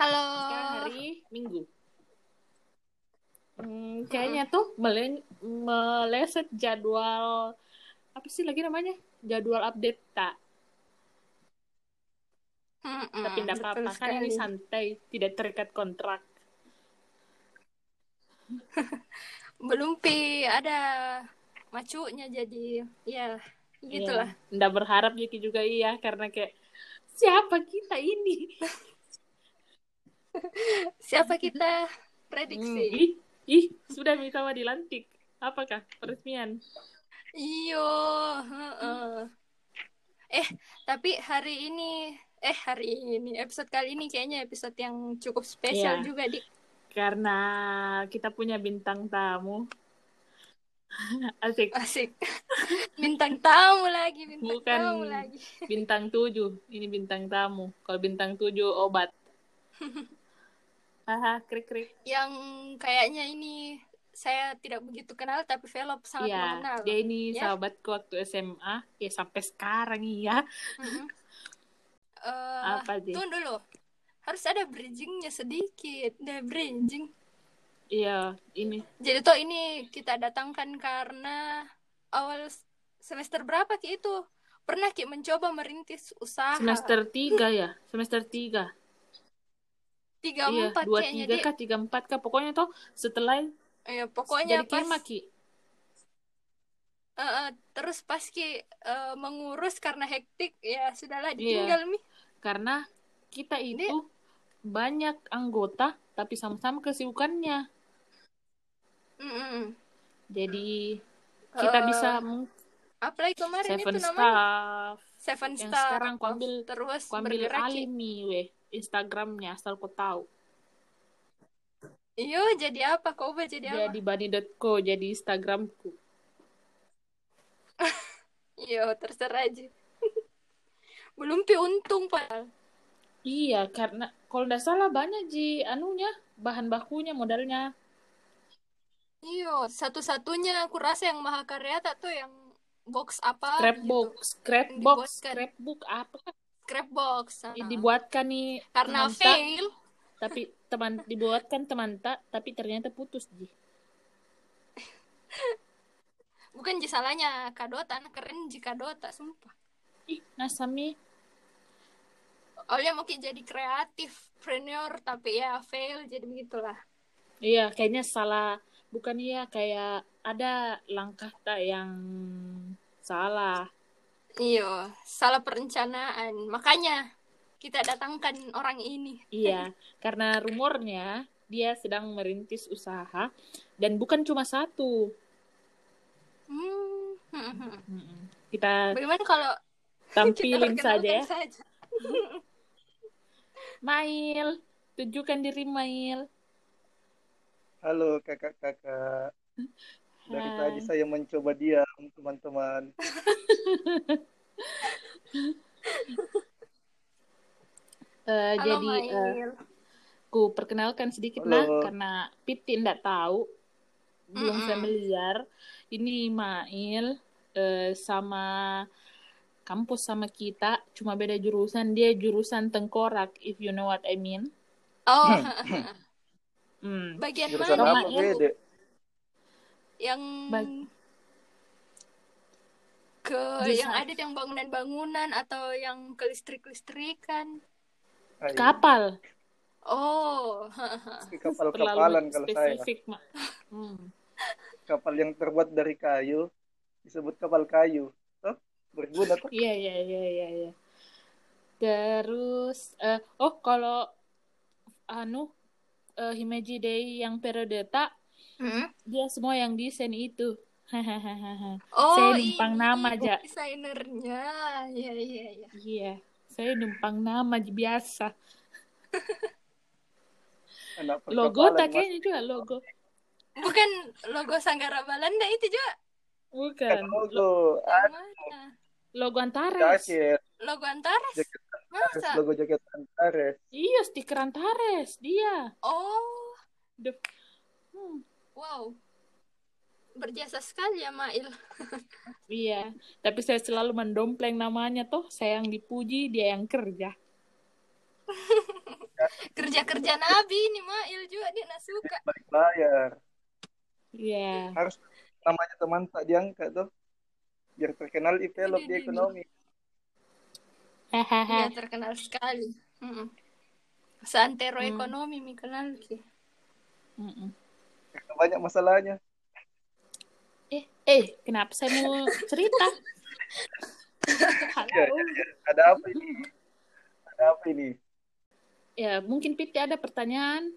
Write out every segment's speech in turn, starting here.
Halo. Sekarang hari Minggu. Hmm, kayaknya tuh mele meleset jadwal apa sih lagi namanya? Jadwal update tak. Mm-mm, Tapi tidak apa-apa kan ini santai, tidak terikat kontrak. Belum pi ada macunya jadi ya gitulah. Iya. Nggak berharap Yaki juga iya karena kayak siapa kita ini? Siapa kita Hmm, prediksi? ih, ih, sudah minta dilantik. Apakah peresmian? Iyo. Eh, tapi hari ini eh hari ini episode kali ini kayaknya episode yang cukup spesial Iya. juga di Karena kita punya bintang tamu. Asik. asik. Bintang tamu lagi, bintang Bukan. tamu lagi. Bintang tujuh. Ini bintang tamu. Kalau bintang tujuh obat. Haha, krik-krik. Yang kayaknya ini saya tidak begitu kenal tapi Velop sangat Iya, mengenal. dia ini Ya. sahabatku waktu SMA. Ya sampai sekarang iya. Eh, Apa sih? tunggu dulu. Harus ada bridgingnya sedikit. Ada bridging. Iya, ini. Jadi toh ini kita datangkan karena awal semester berapa Ki itu? Pernah Ki mencoba merintis usaha. Semester tiga ya. Semester tiga. Tiga Iya, empat dua tiga kah, tiga empat kah. Pokoknya tuh setelah Eh, pokoknya jadi pas eh, eh, terus pas Ki eh, mengurus karena hektik ya sudahlah Iya. ditinggal Mi. Karena kita itu banyak anggota, tapi sama-sama kesibukannya. Mm-mm. Jadi kita Eh, bisa Apalagi kemarin seven itu namanya staff. Seven Yang Star. sekarang ku ambil terus ku ambil bergerak alimi weh Instagramnya asal kau tahu. Iyo jadi apa? Kau ubah jadi apa? Jadi bani.co jadi Instagramku. Iyo terserah aja. Belum pi untung padahal. Iya, karena kalau nggak salah banyak ji anunya, bahan bakunya, modalnya. Iyo satu-satunya aku rasa yang mahakarya tak tuh yang box apa? Scrapbook, gitu. scrapbook, scrapbook apa? Scrapbox. ah. Dibuatkan nih Karena teman tak, fail. tapi teman dibuatkan teman tak, tapi ternyata putus ji. Bukan ji salahnya Kadota, keren ji Kadota, sumpah. Ih, nasami. Oleh ki jadi kreatif, preneur, tapi ya fail, jadi begitulah. Iya, kayaknya salah. Bukan iya, kayak ada langkah tak yang salah. Iyo, salah perencanaan. Makanya kita datangkan orang ini. Iya, karena rumornya dia sedang merintis usaha dan bukan cuma satu. Hmm. Kita Bagaimana kalau tampilin kita saja ya. saja? Mail, tunjukkan diri Mail. Halo kakak-kakak. Dari Hai. tadi saya mencoba diam, teman-teman. Eh, Halo, jadi eh, Mail. ku perkenalkan sedikit Halo. nah karena Piti tidak tahu, belum Mm-mm. familiar. Ini Mail eh, sama kampus sama kita, cuma beda jurusan. Dia jurusan tengkorak, if you know what I mean. Oh, Hmm. bagian Jurusan mana? Mail. Yang Bag- ke yang ada yang bangunan-bangunan atau yang ke listrik-listrikan. Ayo, Kapal. Oh, Kapal-kapalan kalau saya. spesifik. Hmm. Kapal yang terbuat dari kayu disebut kapal kayu. Toh, berguna tuh. Iya, iya, iya, iya, iya. Terus, eh, oh kalau anu eh, Himeji Day yang periode tak, Hmm? dia semua yang desain itu. Hahaha. oh Saya numpang ini nama, Ja. desainernya. Iya, iya, iya. Iya, saya numpang nama aja biasa. Logo tak kayaknya juga logo. Bukan logo Sanggara Balanda itu juga. Bukan. Lo- Logo, logo Antares. jaket, Logo Antares. jaket Antares, Masa? logo jaket Antares. Iya, stiker Antares. Dia. Oh, The... Wow. Berjasa sekali ya, Mail. iya, tapi saya selalu mendompleng namanya toh. Saya yang dipuji, dia yang kerja. kerja kerja nabi ini Mail juga dia nak suka balik bayar Iya. harus namanya teman tak diangkat tuh biar terkenal di pelop di ekonomi dia Hahaha. terkenal sekali Mm-mm. Santero Hmm. ekonomi mi kenal ki. Mm-mm. karena banyak masalahnya Eh, eh, kenapa saya mau cerita? Ya, Halo. ada apa ini ada apa ini Ya, mungkin Piti ada pertanyaan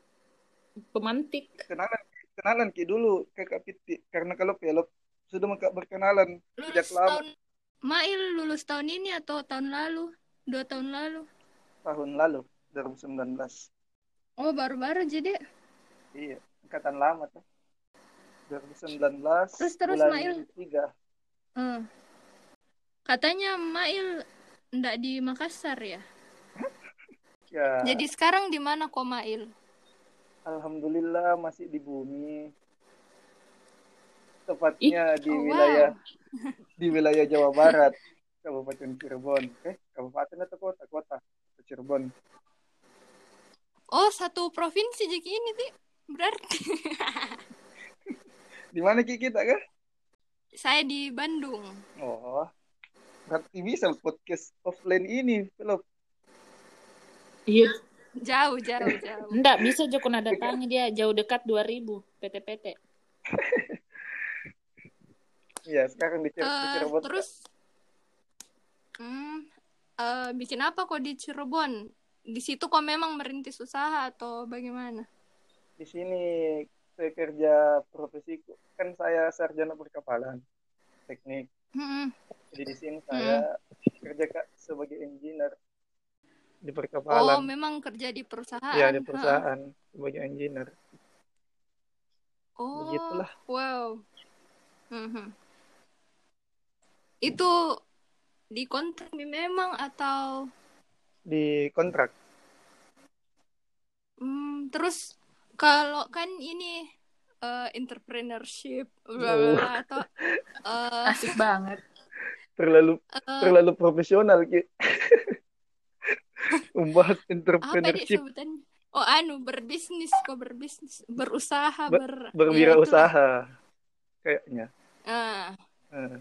pemantik. kenalan kenalan ki dulu ke Kak Piti karena kalau pelop sudah maka berkenalan sejak Lulus lama tahun Mail lulus tahun ini atau tahun lalu? Dua tahun lalu. tahun lalu 2019 Oh baru-baru jadi. iya angkatan lama tuh 2019 Terus- terus, bulan Mail. tiga Eh. Katanya Mail ndak di Makassar ya. ya Jadi sekarang di mana kok Mail? alhamdulillah masih di bumi tepatnya di Oh, wow. wilayah di wilayah Jawa Barat Kabupaten Cirebon eh kabupaten atau kota kota Cirebon Oh satu provinsi jadi ini sih. Berarti di mana Ki kita kan saya di Bandung. oh berarti bisa podcast offline ini belum Iya. Jauh jauh jauh. Enggak, bisa Joko datangi dia jauh dekat 2000 PT-PT. Iya sekarang di, Cirebon terus hmm, eh, bikin apa kok di Cirebon? Di situ kok memang merintis usaha atau bagaimana? Di sini saya kerja profesiku kan saya sarjana perkapalan teknik jadi di sini saya kerja kak sebagai engineer di Oh, perkapalan memang kerja di perusahaan. ya di Ha. perusahaan sebagai engineer Oh, Begitulah. wow. Mhm. Itu di kontrak memang atau di kontrak hmm, terus kalau kan ini eh, entrepreneurship bla bla Oh. atau eh, Asik banget. terlalu eh, terlalu profesional Ki. membahas apa entrepreneurship sebutannya? Oh, anu berbisnis kok berbisnis, berusaha, Be- ber ya, berwirausaha kayaknya itulah. Ah, Eh,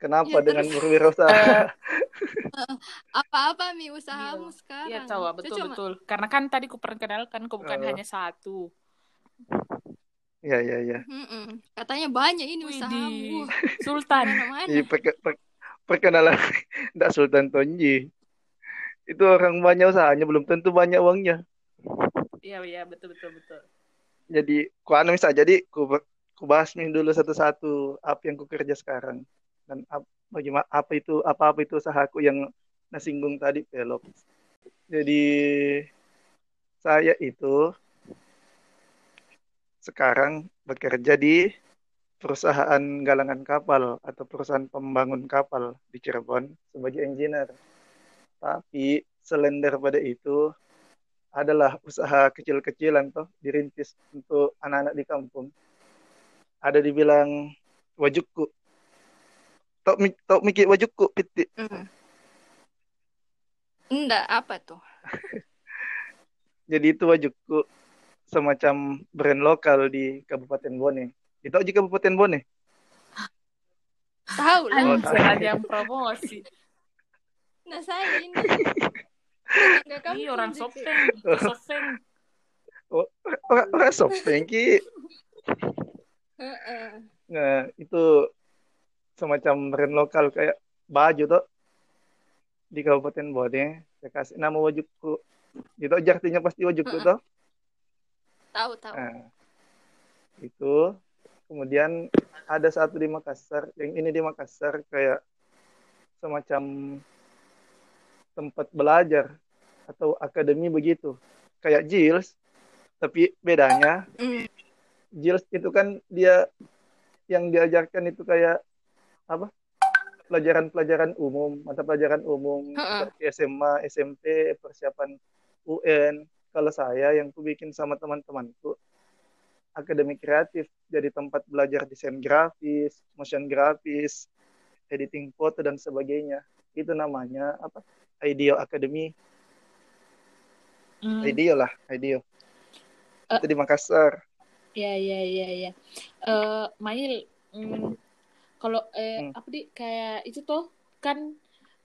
kenapa Ya, dengan terus- berwirausaha apa-apa mi usahamu Iya, sekarang? Iya, tahu betul cuma- betul. Karena kan tadi ku perkenalkan kau bukan Oh. hanya satu. ya ya ya Mm-mm. Katanya banyak ini Widih. usahamu. Sultan. Iya, perke- per- perkenalan tidak Sultan Tonji itu orang banyak usahanya belum tentu banyak uangnya Iya, iya, betul betul betul. jadi ku anu misal jadi ku ku bahas nih dulu satu-satu apa yang ku kerja sekarang dan bagaimana apa itu apa apa itu usahaku yang nasinggung tadi pelop jadi saya itu sekarang bekerja di perusahaan galangan kapal atau perusahaan pembangun kapal di Cirebon sebagai engineer tapi selain daripada itu adalah usaha kecil-kecilan toh dirintis untuk anak-anak di kampung. Ada dibilang wajukku. Tok mi tok mikir wajukku piti. Mm. Enggak, apa tuh? Jadi itu wajukku semacam brand lokal di Kabupaten Bone. Itu aja Kabupaten Bone. Tahu lah. Oh, ada yang promosi. Nah, saya ini. Enggak kamu Ih, orang tunjuk, Ki. sopeng. Sopeng. Orang orang sopeng ki. Heeh. Nah, itu semacam brand lokal kayak baju tuh di Kabupaten Bone. Saya kasih nama wajukku. Itu aja artinya pasti wajukku Heeh. tuh. Tahu, tahu. Nah, itu kemudian ada satu di Makassar, yang ini di Makassar kayak semacam tempat belajar atau akademi begitu. Kayak Jils, tapi bedanya Mm. Jils itu kan dia yang diajarkan itu kayak apa? Pelajaran-pelajaran umum, mata pelajaran umum seperti SMA, SMP, persiapan UN. Kalau saya yang ku bikin sama teman-temanku akademi kreatif jadi tempat belajar desain grafis, motion grafis, editing foto dan sebagainya. Itu namanya apa? IDEO Academy. Hmm. IDEO lah, IDEO. Eh. Itu di Makassar. Ya, ya, ya, ya. Eh, Mail, mm, kalau eh Hmm. apa di kayak itu tuh kan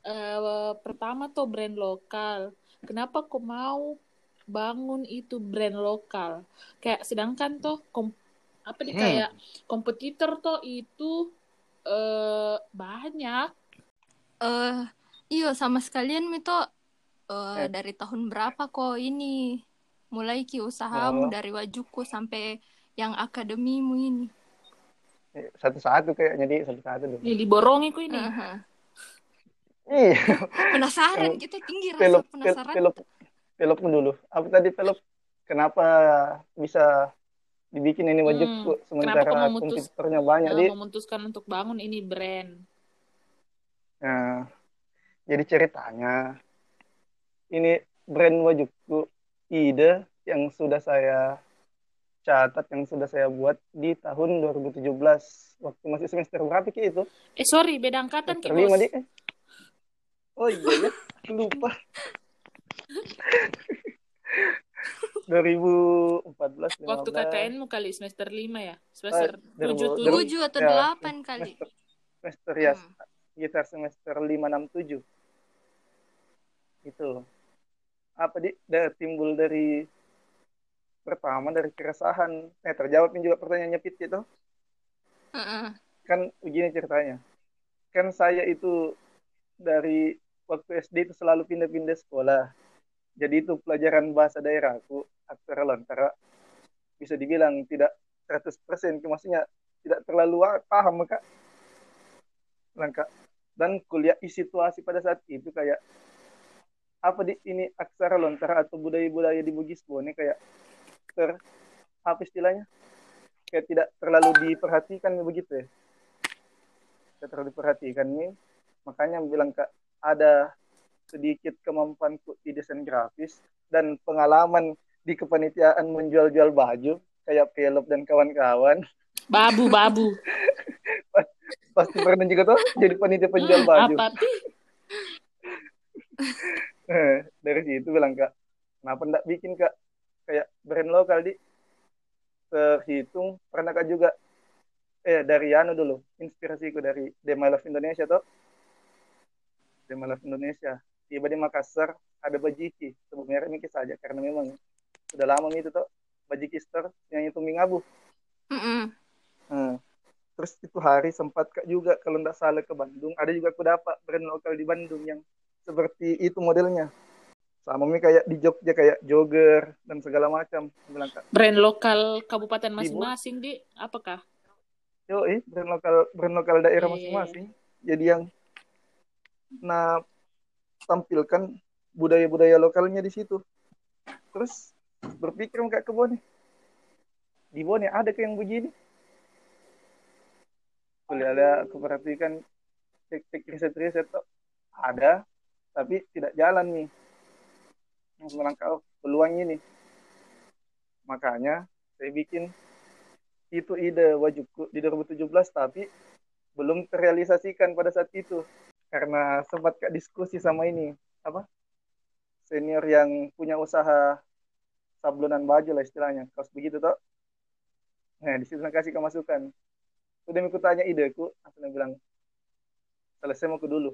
eh pertama tuh brand lokal. Kenapa kau mau bangun itu brand lokal? Kayak sedangkan tuh kom apa di Hmm. kayak kompetitor tuh itu eh banyak. Eh, iya sama sekalian itu eh Eh. dari tahun berapa kok ini mulai ki usahamu Oh. dari wajuku sampai yang akademimu ini. Eh, Satu-satu kayaknya di satu-satu dulu. Ini diborongi kok ini. Aha. Iya. Penasaran kita tinggi rasa Pelop, pel- penasaran. pelop, pelopmu dulu. Apa tadi pelop? Kenapa bisa dibikin ini wajib Hmm, kok kenapa sementara memutus- kompetitornya banyak di? memutuskan untuk bangun ini brand. Nah, jadi ceritanya ini brand Wajukku ide yang sudah saya catat yang sudah saya buat di tahun 2017 waktu masih semester berapa ki itu? Eh sorry, beda angkatan ki lima bos. di. Oh iya ya, lupa. 2014 Waktu 15. KKN mu kali semester 5 ya? Semester Eh, 7 dari- tujuh. Tujuh atau Ya, delapan kali. Semester, semester ya, Hmm. sekitar semester 5 6 7. Itu. Apa di da, timbul dari pertama dari keresahan. Eh terjawab juga pertanyaannya Pit itu. Heeh. Kan begini ceritanya. Kan saya itu dari waktu SD itu selalu pindah-pindah sekolah. Jadi itu pelajaran bahasa daerah aku aksara lontara bisa dibilang tidak 100% maksudnya tidak terlalu paham kak langkah dan kuliah situasi pada saat itu kayak apa di ini aksara lontara atau budaya-budaya di Bugis ini kayak ter apa istilahnya? Kayak tidak terlalu diperhatikan begitu ya. Tidak terlalu diperhatikan nih makanya bilang kak ada sedikit kemampuanku di desain grafis dan pengalaman di kepanitiaan menjual-jual baju kayak Pelop dan kawan-kawan. Babu, babu. pasti pernah juga tuh jadi panitia penjual Hmm, baju. Apa? Eh, dari situ bilang kak kenapa ndak bikin kak kayak brand lokal di terhitung pernah kak juga eh dari Yano dulu inspirasiku dari Dema Love Indonesia tuh Love Indonesia tiba di Makassar ada Bajiki sebut merek ini saja karena memang sudah lama itu tuh Bajiki Store yang itu Mingabu. Hmm. Terus itu hari sempat kak juga kalau nggak salah ke Bandung. Ada juga aku dapat brand lokal di Bandung yang seperti itu modelnya. Sama mi kayak di Jogja kayak jogger dan segala macam. Bilang Brand lokal kabupaten masing-masing di apakah? yo eh brand lokal brand lokal daerah masing-masing. Jadi yang nah tampilkan budaya-budaya lokalnya di situ. Terus berpikir kak ke Bone. Di Bone ada kayak yang begini. Kuliah ada aku perhatikan cek-cek riset-riset tuh ada tapi tidak jalan nih yang melangkah oh, peluang ini. Makanya saya bikin itu ide wajibku di 2017 tapi belum terrealisasikan pada saat itu. Karena sempat kak diskusi sama ini apa senior yang punya usaha sablonan baju lah istilahnya. Kaos begitu toh. Nah di situ saya kasih kemasukan. Udah aku tanya ideku aku bilang selesai mau ke dulu.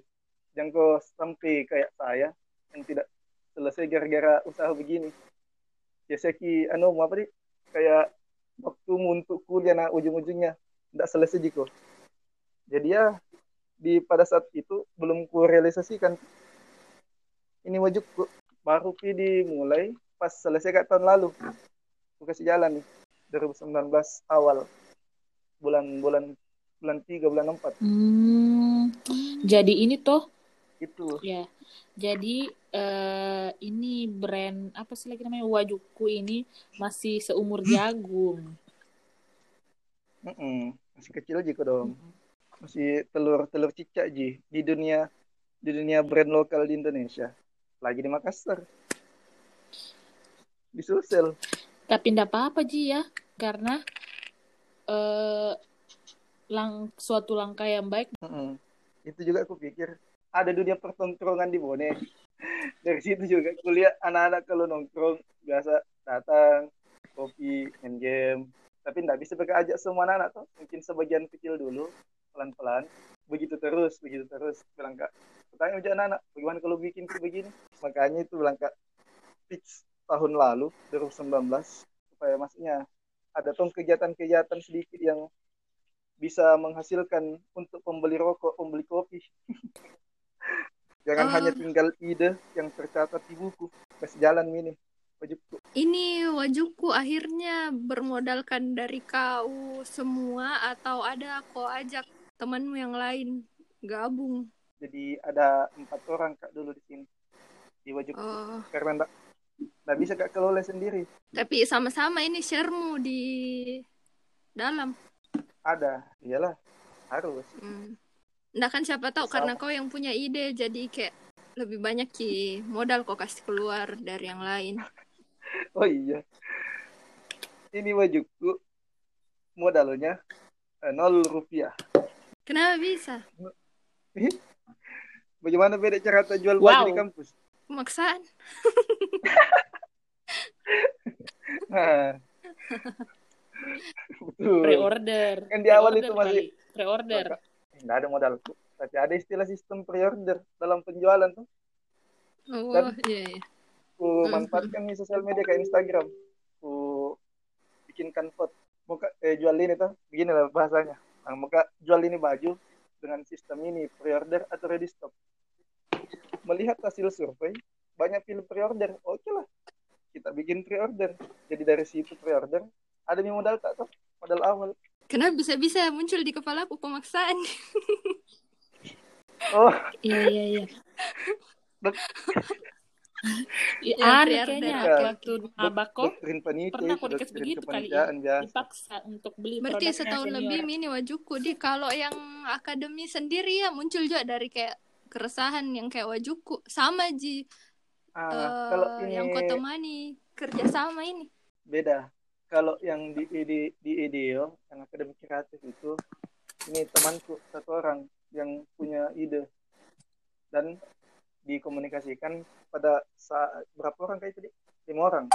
Jangan kau sampai kayak saya yang tidak selesai gara-gara usaha begini. Biasa ki anu mau apa sih kayak waktu untuk kuliah nah ujung-ujungnya. Tidak selesai jiko jadi ya di pada saat itu belum ku realisasikan ini wajibku baru pi dimulai pas selesai kak tahun lalu. Aku kasih jalan nih 2019 awal. Bulan bulan bulan tiga bulan empat. Hmm, jadi ini tuh itu. Ya. Jadi eh, ini brand apa sih lagi namanya Wajuku ini masih seumur jagung. Mm-mm. masih kecil aja kok dong masih telur telur cicak ji di dunia di dunia brand lokal di Indonesia lagi di Makassar di Sulsel Tapi tidak apa-apa Ji ya, karena eh lang suatu langkah yang baik. Mm-mm. itu juga aku pikir ada dunia pertongkrongan di Bone. Dari situ juga kuliah anak-anak kalau nongkrong biasa datang kopi main game. Tapi nggak bisa mereka ajak semua anak-anak tuh mungkin sebagian kecil dulu pelan-pelan. Begitu terus begitu terus. Bilang kak tanya aja anak-anak bagaimana kalau bikin kayak begini? Makanya itu bilang kak fix tahun lalu 2019 supaya maksudnya ada tuh kegiatan-kegiatan sedikit yang bisa menghasilkan untuk pembeli rokok, pembeli kopi. Jangan Oh. hanya tinggal ide yang tercatat di buku. Kasih jalan ini. Wajibku. Ini wajuku akhirnya bermodalkan dari kau semua atau ada kau ajak temanmu yang lain gabung. Jadi ada empat orang kak dulu di sini di wajibku. Oh, Karena enggak nggak bisa kak kelola sendiri. tapi sama-sama ini sharemu di dalam. Ada, iyalah harus. Hmm. Nggak kan siapa tahu Sama. karena kau yang punya ide jadi kayak lebih banyak ki modal kau kasih keluar dari yang lain. Oh iya. Ini wajibku modalnya eh, nol rupiah. Kenapa bisa? Bagaimana beda cara jual Wow. baju di kampus? Pemaksaan. Nah. Pre-order. Kan di awal Pre-order itu masih-. Pre-order. Nggak ada modalku. Tapi ada istilah sistem pre-order dalam penjualan tuh. Oh, Dan- iya, iya. Ku Hmm. manfaatkan di sosial media kayak Instagram. Ku bikinkan vote. Muka eh, jual ini tuh, begini lah bahasanya. Nah, muka jual ini baju dengan sistem ini pre-order atau ready stock. Melihat hasil survei, banyak pilih pre-order. Oke lah, kita bikin pre-order. Jadi dari situ pre-order, ada nih modal tak tuh, modal awal. Kenapa bisa-bisa muncul di kepalaku pemaksaan? Oh, Iya, iya, iya. Ya, pre-order. kayaknya Ya. waktu Mabako pernah podcast doktrin begitu kali ya. dipaksa untuk beli Berarti setahun senior. lebih ini wajuku di kalau yang akademi sendiri ya muncul juga dari kayak keresahan yang kayak wajuku sama ji Ah, eh, kalau ini yang kau temani kerjasama ini. beda. Kalau yang di di di IDEO, yang akademik kreatif itu, ini temanku satu orang yang punya ide dan dikomunikasikan pada saat berapa orang kayak tadi? Lima orang.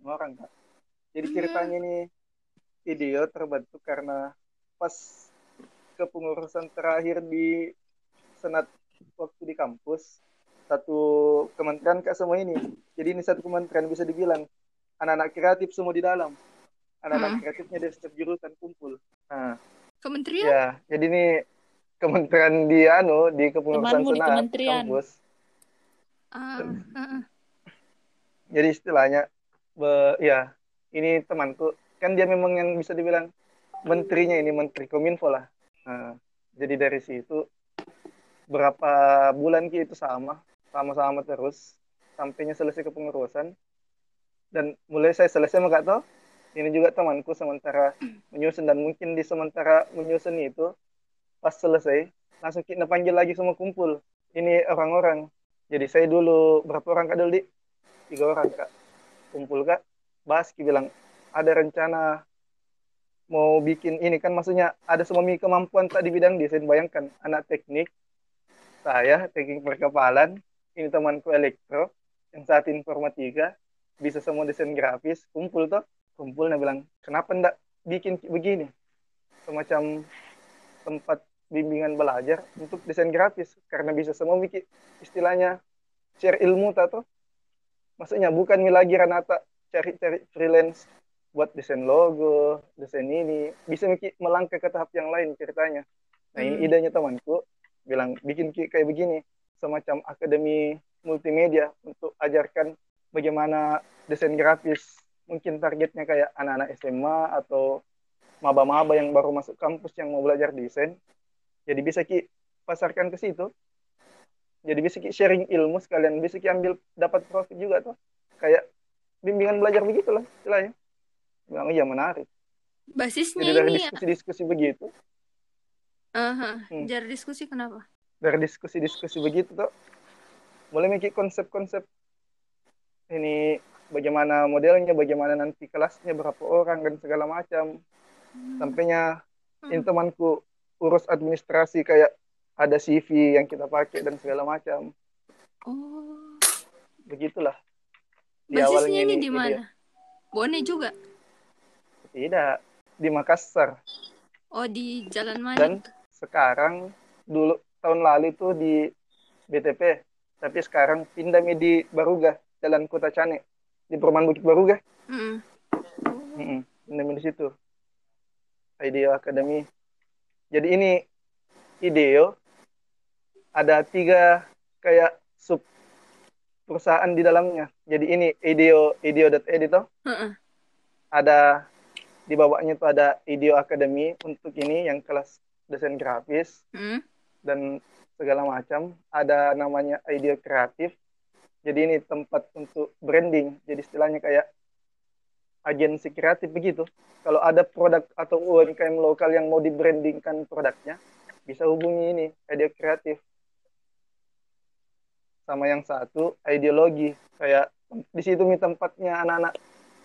Lima orang kak. Jadi Hmm. ceritanya ini IDEO terbentuk karena pas kepengurusan terakhir di senat waktu di kampus satu kementerian kak semua ini. Jadi ini satu kementerian bisa dibilang anak-anak kreatif semua di dalam. Anak-anak Hmm. kreatifnya dari setiap jurusan kumpul. Nah, Kementerian? ya, jadi ini kementerian di anu di kepengurusan di senat kementerian. kampus. Ah, ah. Jadi istilahnya be, ya, ini temanku kan dia memang yang bisa dibilang menterinya ini menteri Kominfo lah. Nah, jadi dari situ berapa bulan ki itu sama, sama-sama terus sampainya selesai kepengurusan dan mulai saya selesai mah gak tahu ini juga temanku sementara menyusun dan mungkin di sementara menyusun itu pas selesai langsung kita panggil lagi semua kumpul. Ini orang-orang. Jadi saya dulu berapa orang kak dulu tiga orang kak. Kumpul kak. Bahas ki bilang ada rencana mau bikin ini kan maksudnya ada semua kemampuan tak di bidang desain. Bayangkan anak teknik saya teknik perkapalan ini temanku elektro yang saat informatika bisa semua desain grafis kumpul tuh kumpul nah bilang kenapa ndak bikin ki- begini? Semacam tempat bimbingan belajar untuk desain grafis karena bisa semua bikin istilahnya share ilmu tuh maksudnya bukan lagi Ranata cari-cari freelance buat desain logo desain ini. Bisa mi melangkah ke tahap yang lain ceritanya. Nah ini Hmm. idenya temanku bilang bikin ki- kayak begini. Semacam akademi multimedia untuk ajarkan bagaimana desain grafis mungkin targetnya kayak anak-anak SMA atau maba-maba yang baru masuk kampus yang mau belajar desain jadi bisa ki pasarkan ke situ jadi bisa ki sharing ilmu sekalian bisa ki ambil dapat profit juga tuh kayak bimbingan belajar begitulah istilahnya bilang iya menarik Basisnya jadi dari ini ya. diskusi-diskusi begitu Aha, Hmm. jar diskusi kenapa? dari diskusi-diskusi begitu tuh mulai mikir konsep-konsep ini bagaimana modelnya bagaimana nanti kelasnya berapa orang dan segala macam sampainya Hmm. ini temanku urus administrasi kayak ada CV yang kita pakai dan segala macam Oh. Begitulah. Di Basisnya ini di mana? Bone juga. Tidak, di Makassar. Oh, di Jalan mana? Dan sekarang dulu tahun lalu itu di BTP, tapi sekarang pindah di Baruga, Jalan Kota Cane, di Perumahan Bukit. Mm-mm. Mm-mm, pindah mi di situ. Ideo Academy. Jadi ini Ideo ada tiga kayak sub perusahaan di dalamnya. Jadi ini Ideo Ideo.ed toh. Heeh. ada di bawahnya tuh ada Ideo Academy untuk ini yang kelas desain grafis Mm. dan segala macam. Ada namanya Ideo Kreatif. Jadi ini tempat untuk branding. Jadi istilahnya kayak agensi kreatif begitu. Kalau ada produk atau UMKM lokal yang mau dibrandingkan produknya, bisa hubungi ini Ideo Kreatif. Sama yang satu ideologi kayak di situ nih tempatnya anak-anak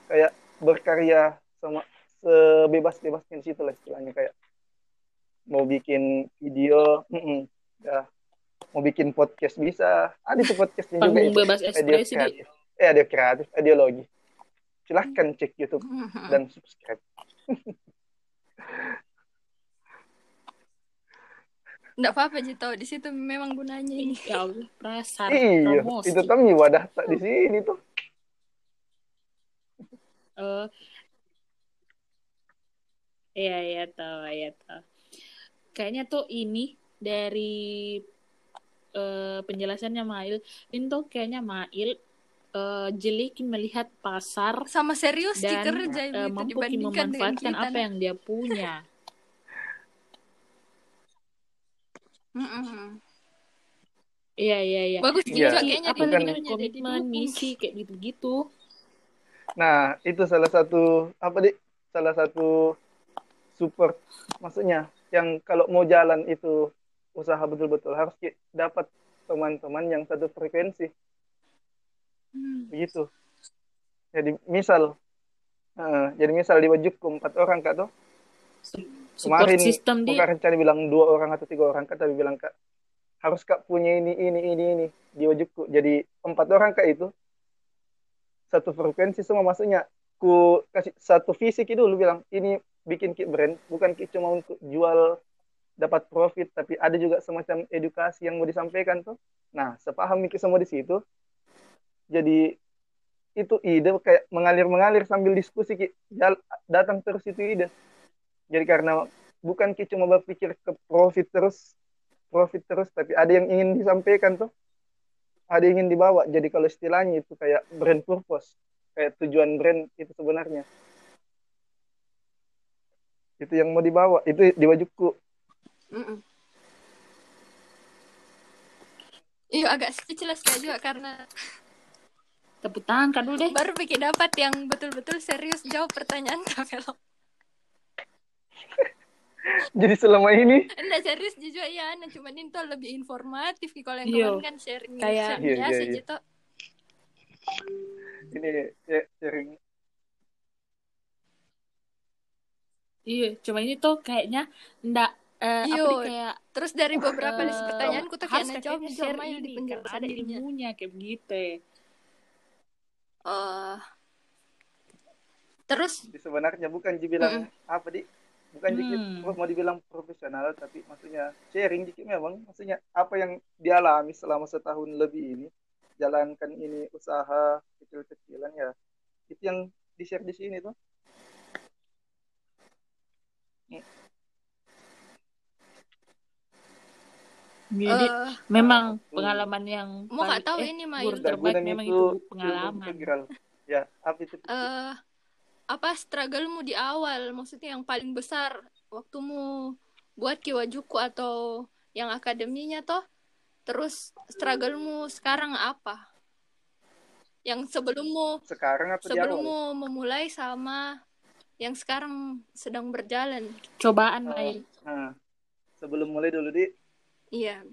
kayak berkarya sama sebebas-bebasnya di situ lah istilahnya kayak mau bikin video, mm-mm, ya. Mau bikin podcast bisa, ada tuh podcastnya juga Panggung itu, bebas ekspresi, Di. kreatif, eh ada kreatif, ideologi. Silahkan cek YouTube Mhm. dan subscribe. Nggak apa-apa Jito, di situ memang gunanya ini. Ya Allah, perasaan Iya, promosi. itu kami wadah tak di sini tuh. Eh, Iya, iya tahu, iya tahu. Kayaknya tuh ini dari eh, penjelasannya Mail, ini tuh kayaknya Mail eh, jelikin melihat pasar Sama serius dan kerja itu mampu dibandingkan dengan memanfaatkan kita. apa yang dia punya. Iya, iya, iya. Bagus juga kayaknya apa namanya komitmen, misi kayak gitu-gitu. Nah, itu salah satu apa di salah satu support maksudnya yang kalau mau jalan itu usaha betul-betul harus dapat teman-teman yang satu frekuensi Hmm. begitu. Jadi misal eh, jadi misal di Wajibku empat orang kak tuh Support kemarin dia. bukan rencana bilang dua orang atau tiga orang kak tapi bilang kak harus kak punya ini ini ini ini di wajibku jadi empat orang kak itu satu frekuensi semua maksudnya ku kasih satu visi ki dulu bilang ini bikin ki brand bukan ki cuma untuk jual dapat profit tapi ada juga semacam edukasi yang mau disampaikan tuh nah sepaham ki semua di situ jadi itu ide kayak mengalir mengalir sambil diskusi ki datang terus itu ide jadi karena bukan ki cuma berpikir ke profit terus, profit terus, tapi ada yang ingin disampaikan tuh, ada yang ingin dibawa. Jadi kalau istilahnya itu kayak brand purpose, kayak tujuan brand itu sebenarnya. Itu yang mau dibawa, itu di wajibku. Mm-mm. Iya agak speechless kayak juga karena Tepuk tangan kan dulu deh. baru bikin dapat yang betul-betul serius jawab pertanyaan kalau Jadi selama ini, enggak serius jujur ya nah cuman ini tuh lebih informatif kalau yang Iya. kemarin kan sharing Kayak- sharing Iya, biasa iya, iya. gitu ini ya, sharing. Iya, cuma ini tuh kayaknya ndak eh, apa Iya. kayak terus dari beberapa list eh, pertanyaanku tuh kayak jawab share main di ini karena penjelasan ada ilmunya kayak begitu ya. Eh, terus Jadi sebenarnya bukan dibilang apa di, bukan dikit Hmm. mau dibilang profesional, tapi maksudnya sharing dikit memang, maksudnya apa yang dialami selama setahun lebih ini, jalankan ini usaha kecil-kecilan ya, itu yang di share di sini tuh. Jadi eh, memang pengalaman yang mau nggak tahu eh, ini Mail terbaik memang itu itu pengalaman. Ya, apa itu? eh apa strugglemu di awal maksudnya yang paling besar waktumu buat Kiwajuku atau yang akademinya toh terus strugglemu sekarang apa yang sebelummu Sekarang atau di awal? sebelummu memulai sama yang sekarang sedang berjalan Cobaan Oh, main. Nah, sebelum mulai dulu di, iya.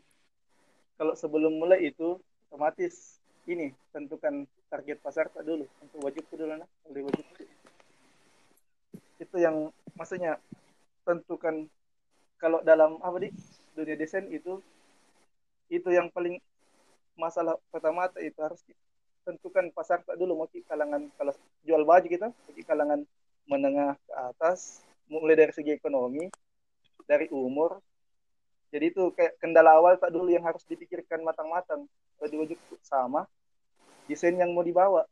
Kalau sebelum mulai itu otomatis ini tentukan target pasar tak dulu. Untuk wajibku dulu nah, oleh wajibku. Itu yang maksudnya tentukan kalau dalam apa di dunia desain itu itu yang paling masalah pertama itu harus tentukan pasar tak dulu. Mau kalangan kalau jual baju kita bagi kalangan menengah ke atas mulai dari segi ekonomi dari umur jadi itu kayak kendala awal tak dulu yang harus dipikirkan matang-matang. Baju baju sama desain yang mau dibawa.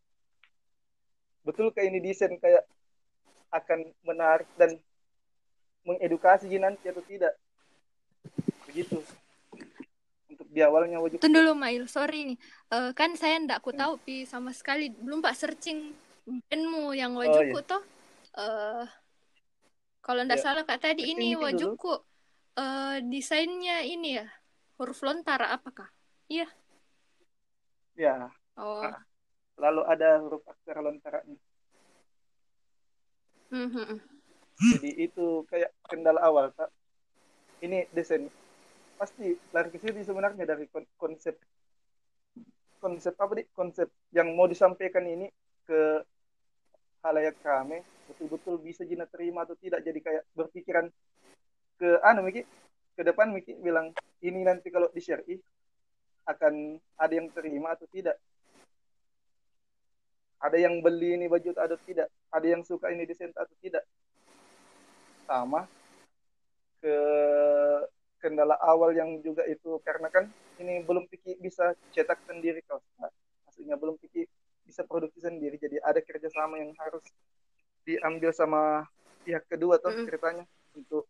Betul kayak ini desain kayak akan menarik dan mengedukasi nanti atau tidak? Begitu. Untuk di awalnya wajib Tunggu dulu Mail, sorry nih. Uh, kan saya ndak aku tahu pi sama sekali. Belum Pak searching brandmu yang wajibku oh, iya. toh. Uh, kalau ndak ya. salah Kak tadi ini wajibku uh, desainnya ini ya huruf lontar apakah? Iya. Ya. Oh. Nah, lalu ada huruf aksara lontaranya. Mm -hmm. Jadi itu kayak kendala awal, Pak. Ini desain pasti lari ke situ sebenarnya dari konsep konsep apa nih konsep yang mau disampaikan ini ke halayak kami betul-betul bisa jina terima atau tidak jadi kayak berpikiran ke anu Miki ke depan Miki bilang ini nanti kalau di share akan ada yang terima atau tidak. Ada yang beli ini baju atau tidak. Ada yang suka ini desain atau tidak. Sama ke kendala awal yang juga itu karena kan ini belum pikir bisa cetak sendiri kaos nah, maksudnya belum pikir bisa produksi sendiri jadi ada kerjasama yang harus diambil sama pihak kedua tuh mm. ceritanya untuk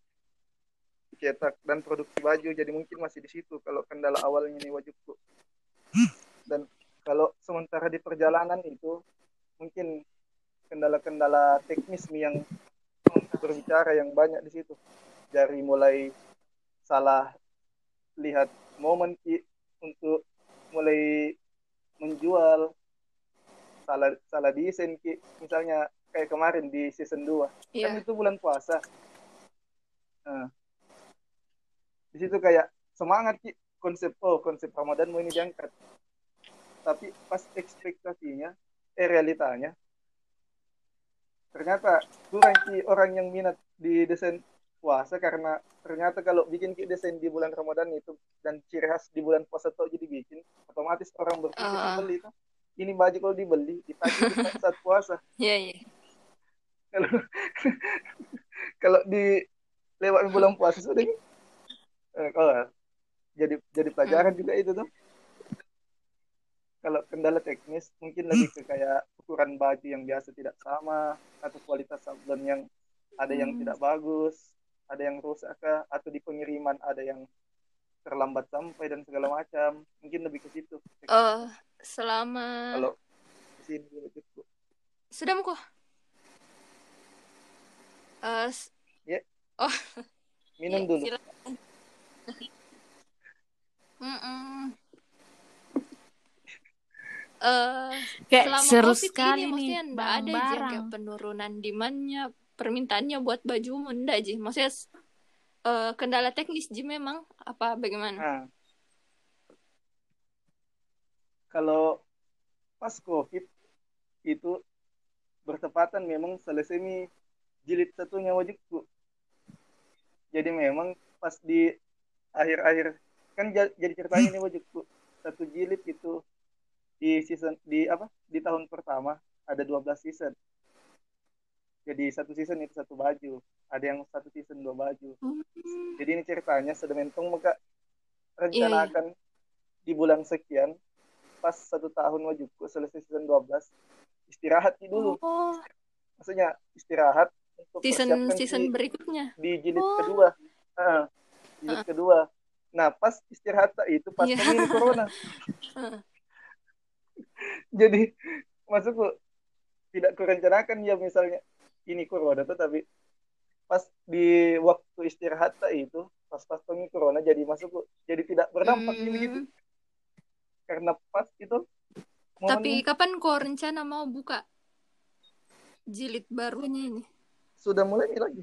cetak dan produksi baju jadi mungkin masih di situ kalau kendala awalnya ini wajibku dan kalau sementara di perjalanan itu mungkin kendala-kendala teknis nih yang berbicara yang banyak di situ. Dari mulai salah lihat momen ki untuk mulai menjual salah salah desain ki. Misalnya kayak kemarin di season 2 yeah. kan itu bulan puasa. Nah, di situ kayak semangat ki. Konsep oh konsep Ramadan mau ini diangkat. Tapi pas ekspektasinya eh realitanya ternyata kurang ki orang yang minat di desain puasa karena ternyata kalau bikin desain di bulan Ramadan itu dan ciri khas di bulan puasa tuh jadi bikin otomatis orang berpikir uh. beli itu? Ini baju kalau dibeli ditagih di saat puasa. Iya yeah, iya. Yeah. kalau kalau di lewat bulan puasa sudah eh, kalau jadi jadi pelajaran hmm. juga itu tuh. Kalau kendala teknis mungkin lebih ke kayak ukuran baju yang biasa tidak sama atau kualitas sablon yang ada yang hmm. tidak bagus ada yang rusak kah atau di pengiriman ada yang terlambat sampai dan segala macam. Mungkin lebih ke situ. Uh, selama kalau sini cukup sudah kok uh, ya. Yeah. oh. Minum yeah, dulu mm -mm. Uh, kayak selama seru COVID sekali ini, nih bang ada aja kayak penurunan demandnya permintaannya buat baju enggak sih maksudnya uh, kendala teknis sih memang. Apa bagaimana? Nah, kalau pas covid itu bertepatan memang selesai nih jilid satunya wajibku jadi memang pas di akhir-akhir. Kan jadi ceritanya ini wajibku satu jilid itu di season di apa? Di tahun pertama ada 12 season. Jadi satu season itu satu baju. Ada yang satu season dua baju. Hmm. jadi ini ceritanya sedementong mereka rencanakan yeah. di bulan sekian pas satu tahun wajibku selesai season 12 istirahat dulu. Oh. maksudnya istirahat untuk season season di, berikutnya? di jilid oh. kedua. Uh, jilid uh. kedua. Nah pas istirahat itu pas yeah. ini corona. Jadi maksudku tidak kurencanakan ya misalnya ini corona tuh tapi pas di waktu istirahat itu pas pas pengi corona jadi masuk jadi tidak berdampak hmm. gitu. Karena pas itu tapi kapan kau rencana mau buka jilid barunya ini? Sudah mulai lagi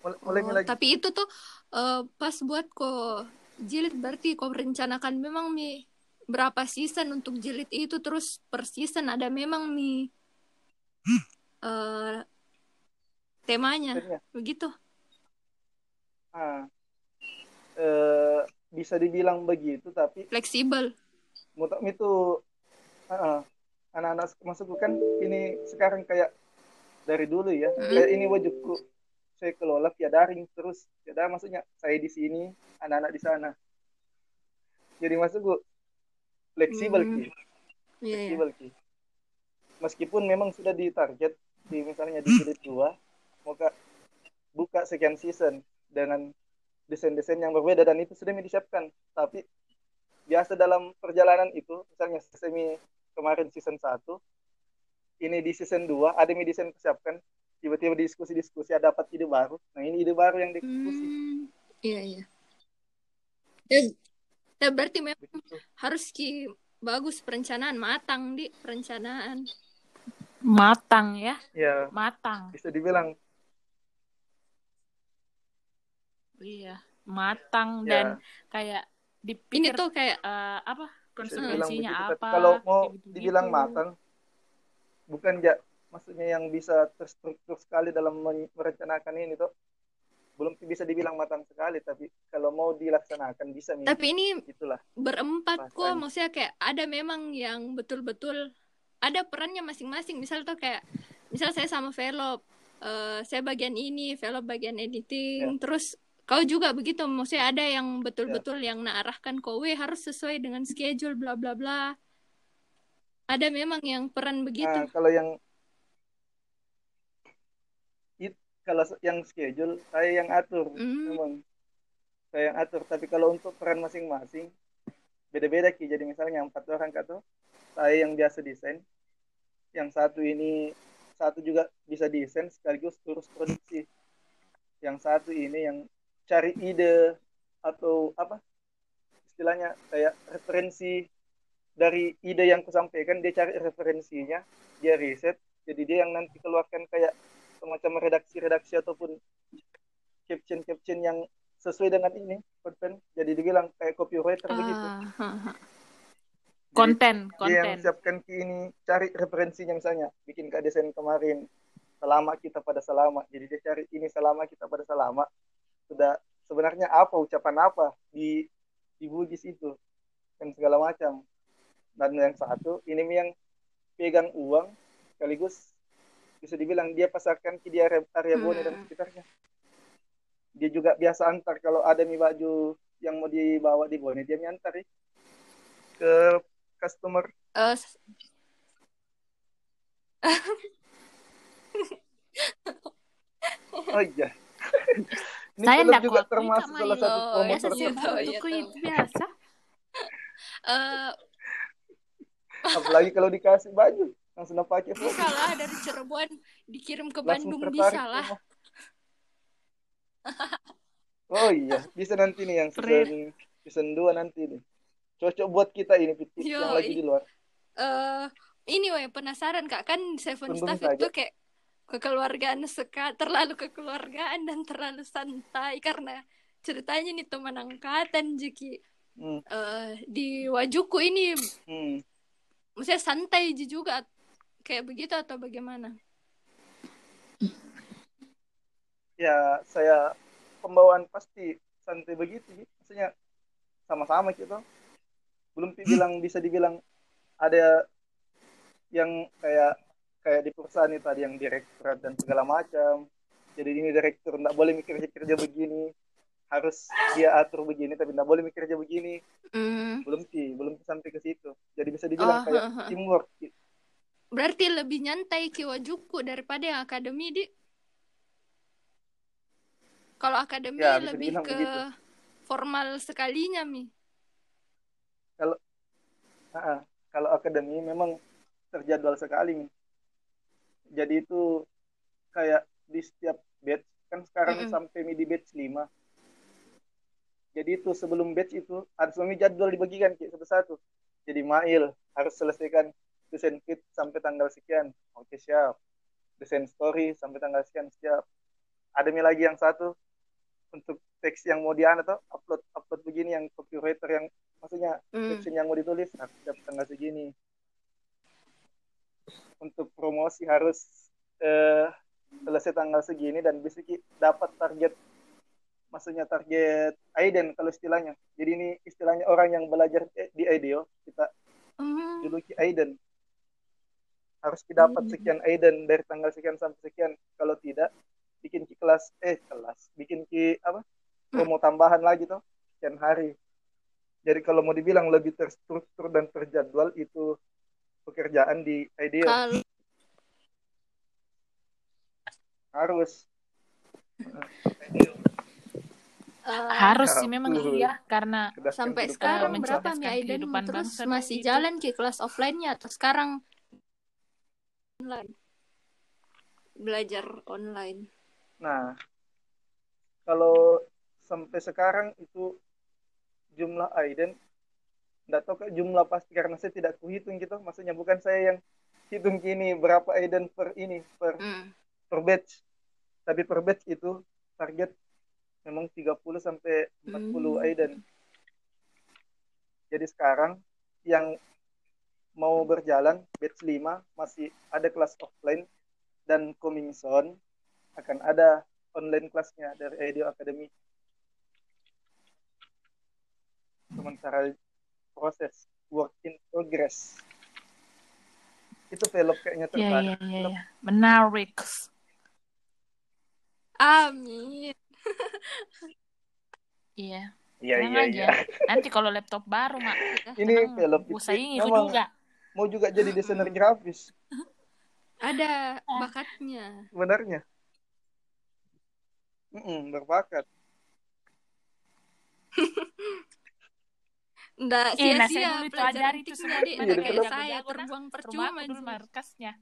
mulai, mulai oh, lagi tapi itu tuh uh, pas buat kok jilid berarti kau rencanakan memang mi berapa season untuk jilid itu terus per season ada memang mi uh, temanya Benar. begitu ah e, bisa dibilang begitu tapi fleksibel Mutak itu uh, anak-anak masukku kan ini sekarang kayak dari dulu ya. Mm. Kayak ini wajibku saya kelola via daring terus. Ya maksudnya saya di sini, anak-anak di sana. Jadi masukku fleksibel Hmm. Ki. Iya, iya. Fleksibel Ki. Meskipun memang sudah ditarget di misalnya di jilid 2 muka buka sekian season dengan desain-desain yang berbeda dan itu sudah disiapkan. Tapi biasa dalam perjalanan itu, misalnya semi kemarin season 1, ini di season 2 ada yang desain tiba-tiba diskusi-diskusi ada dapat ide baru. Nah, ini ide baru yang dieksekusi. Hmm, iya iya. Ya, ya berarti memang Begitu. harus ki bagus perencanaan matang di perencanaan. Matang ya, Ya, matang. bisa dibilang Iya, matang ya dan kayak Ini dipikir tuh kayak eh, apa konsekuensinya apa. kalau mau kayak gitu-gitu. dibilang matang, bukan ya maksudnya yang bisa terstruktur sekali dalam merencanakan ini tuh belum bisa dibilang matang sekali tapi kalau mau dilaksanakan bisa nih tapi ini itulah berempat kok maksudnya kayak ada memang yang betul-betul ada perannya masing-masing. Misal tuh kayak misal saya sama Velop eh, saya bagian ini Velop bagian editing terus kau juga begitu. Maksudnya ada yang betul-betul yang naarahkan kowe harus sesuai dengan schedule bla bla bla. Ada memang yang peran Nah, begitu kalau yang it, kalau yang schedule saya yang atur Hmm. memang. Saya yang atur tapi kalau untuk peran masing-masing beda-beda ki. Jadi misalnya empat orang kata saya yang biasa desain. Yang satu ini satu juga bisa desain sekaligus terus produksi. Yang satu ini yang cari ide atau apa istilahnya kayak referensi dari ide yang kusampaikan dia cari referensinya dia riset jadi dia yang nanti keluarkan kayak semacam redaksi-redaksi ataupun caption-caption yang sesuai dengan ini konten. Jadi dibilang kayak copywriter begitu. Ah, ha, ha. Jadi konten, yang konten. siapkan ini cari referensinya misalnya. Bikin ke desain kemarin selama kita pada selama. Jadi dia cari ini selama kita pada selama. Sudah sebenarnya apa ucapan apa di di bugis itu dan segala macam. Dan yang satu ini yang pegang uang sekaligus bisa dibilang dia pasarkan ke di area, area Bone dan Hmm. sekitarnya dia juga biasa antar kalau ada nih baju yang mau dibawa di Bone dia miantar ya, ke customer Eh, s- Oh iya. Ini Saya ndak juga termasuk salah satu promotor. Biasa itu biasa. eh, Apalagi kalau dikasih baju langsung pakai foto. bisa lah dari Cirebon dikirim ke Langsung Bandung bisa lah. Oh iya, bisa nanti nih yang season season 2 nanti nih. Cocok buat kita ini Piti, yang Yoi. lagi di luar. eh ini weh penasaran kak kan Seven Tunggu Staff itu kayak kekeluargaan suka terlalu kekeluargaan dan terlalu santai karena ceritanya nih teman angkatan Jiki Hmm, eh di Wajuku ini hmm. maksudnya santai juga kayak begitu atau bagaimana? Ya, saya pembawaan pasti santai begitu. Ji. Maksudnya sama-sama gitu. Belum dibilang bisa dibilang ada yang kayak kayak di perusahaan itu ada yang direktur dan segala macam. Jadi ini direktur nggak boleh mikir kerja begini, harus dia atur begini tapi nggak boleh mikir kerja begini. Hmm, Belum sih, belum sampai ke situ. Jadi bisa dibilang Oh, kayak heeh. teamwork. Ki. Berarti lebih nyantai Ki Wajuku daripada yang akademi di kalau akademi Ya, lebih ke begitu. formal sekalinya mi. Ah, kalau akademi memang terjadwal sekali. nih. Jadi itu kayak di setiap batch kan sekarang Mm-mm. sampai di batch 5. Jadi itu sebelum batch itu ada suami jadwal dibagikan kayak satu-satu. Jadi Mail harus selesaikan desain fit sampai tanggal sekian. Oke siap. Desain story sampai tanggal sekian siap. Ada mi lagi yang satu untuk teks yang mau diana tuh upload upload begini yang copywriter yang maksudnya Hmm. caption yang mau ditulis harus setiap tanggal segini untuk promosi harus eh, selesai tanggal segini dan bisa dapat target maksudnya target Aiden kalau istilahnya jadi ini istilahnya orang yang belajar eh, di IDEO kita Hmm. juluki Aiden harus didapat Hmm. sekian Aiden dari tanggal sekian sampai sekian. Kalau tidak bikin ki kelas eh kelas. Bikin ki apa promo tambahan lagi tuh sekian hari. Jadi kalau mau dibilang lebih terstruktur dan terjadwal itu pekerjaan di IDEO Kalau harus. Eh, Harus sih memang Betul. iya. Karena sampai sekarang berapa Mi Aiden? terus bangsa masih jalan ke kelas offline-nya atau sekarang online belajar online Nah, kalau sampai sekarang itu jumlah Aiden, nggak tahu ke jumlah pasti karena saya tidak kuhitung gitu. Maksudnya bukan saya yang hitung kini berapa Aiden per ini per Hmm. per batch, tapi per batch itu target memang 30 sampai 40 Hmm. Aiden. Jadi sekarang yang mau berjalan batch 5 masih ada kelas offline dan coming soon akan ada online kelasnya dari IDEO Academy. Sementara proses work in progress itu velop kayaknya Iya iya tertarik. iya iya. Menarik. Amin. Iya. Iya Tenang iya aja. iya. Nanti kalau laptop baru mak Ini velop ku itu juga. Mau juga jadi desainer grafis Ada bakatnya. sebenarnya. Mm-mm, berbakat. Nggak Eh, nah saya sia-sia itu pelajaran itu semua Nggak betul. kayak saya terbuang percuma. dulu anjing. markasnya.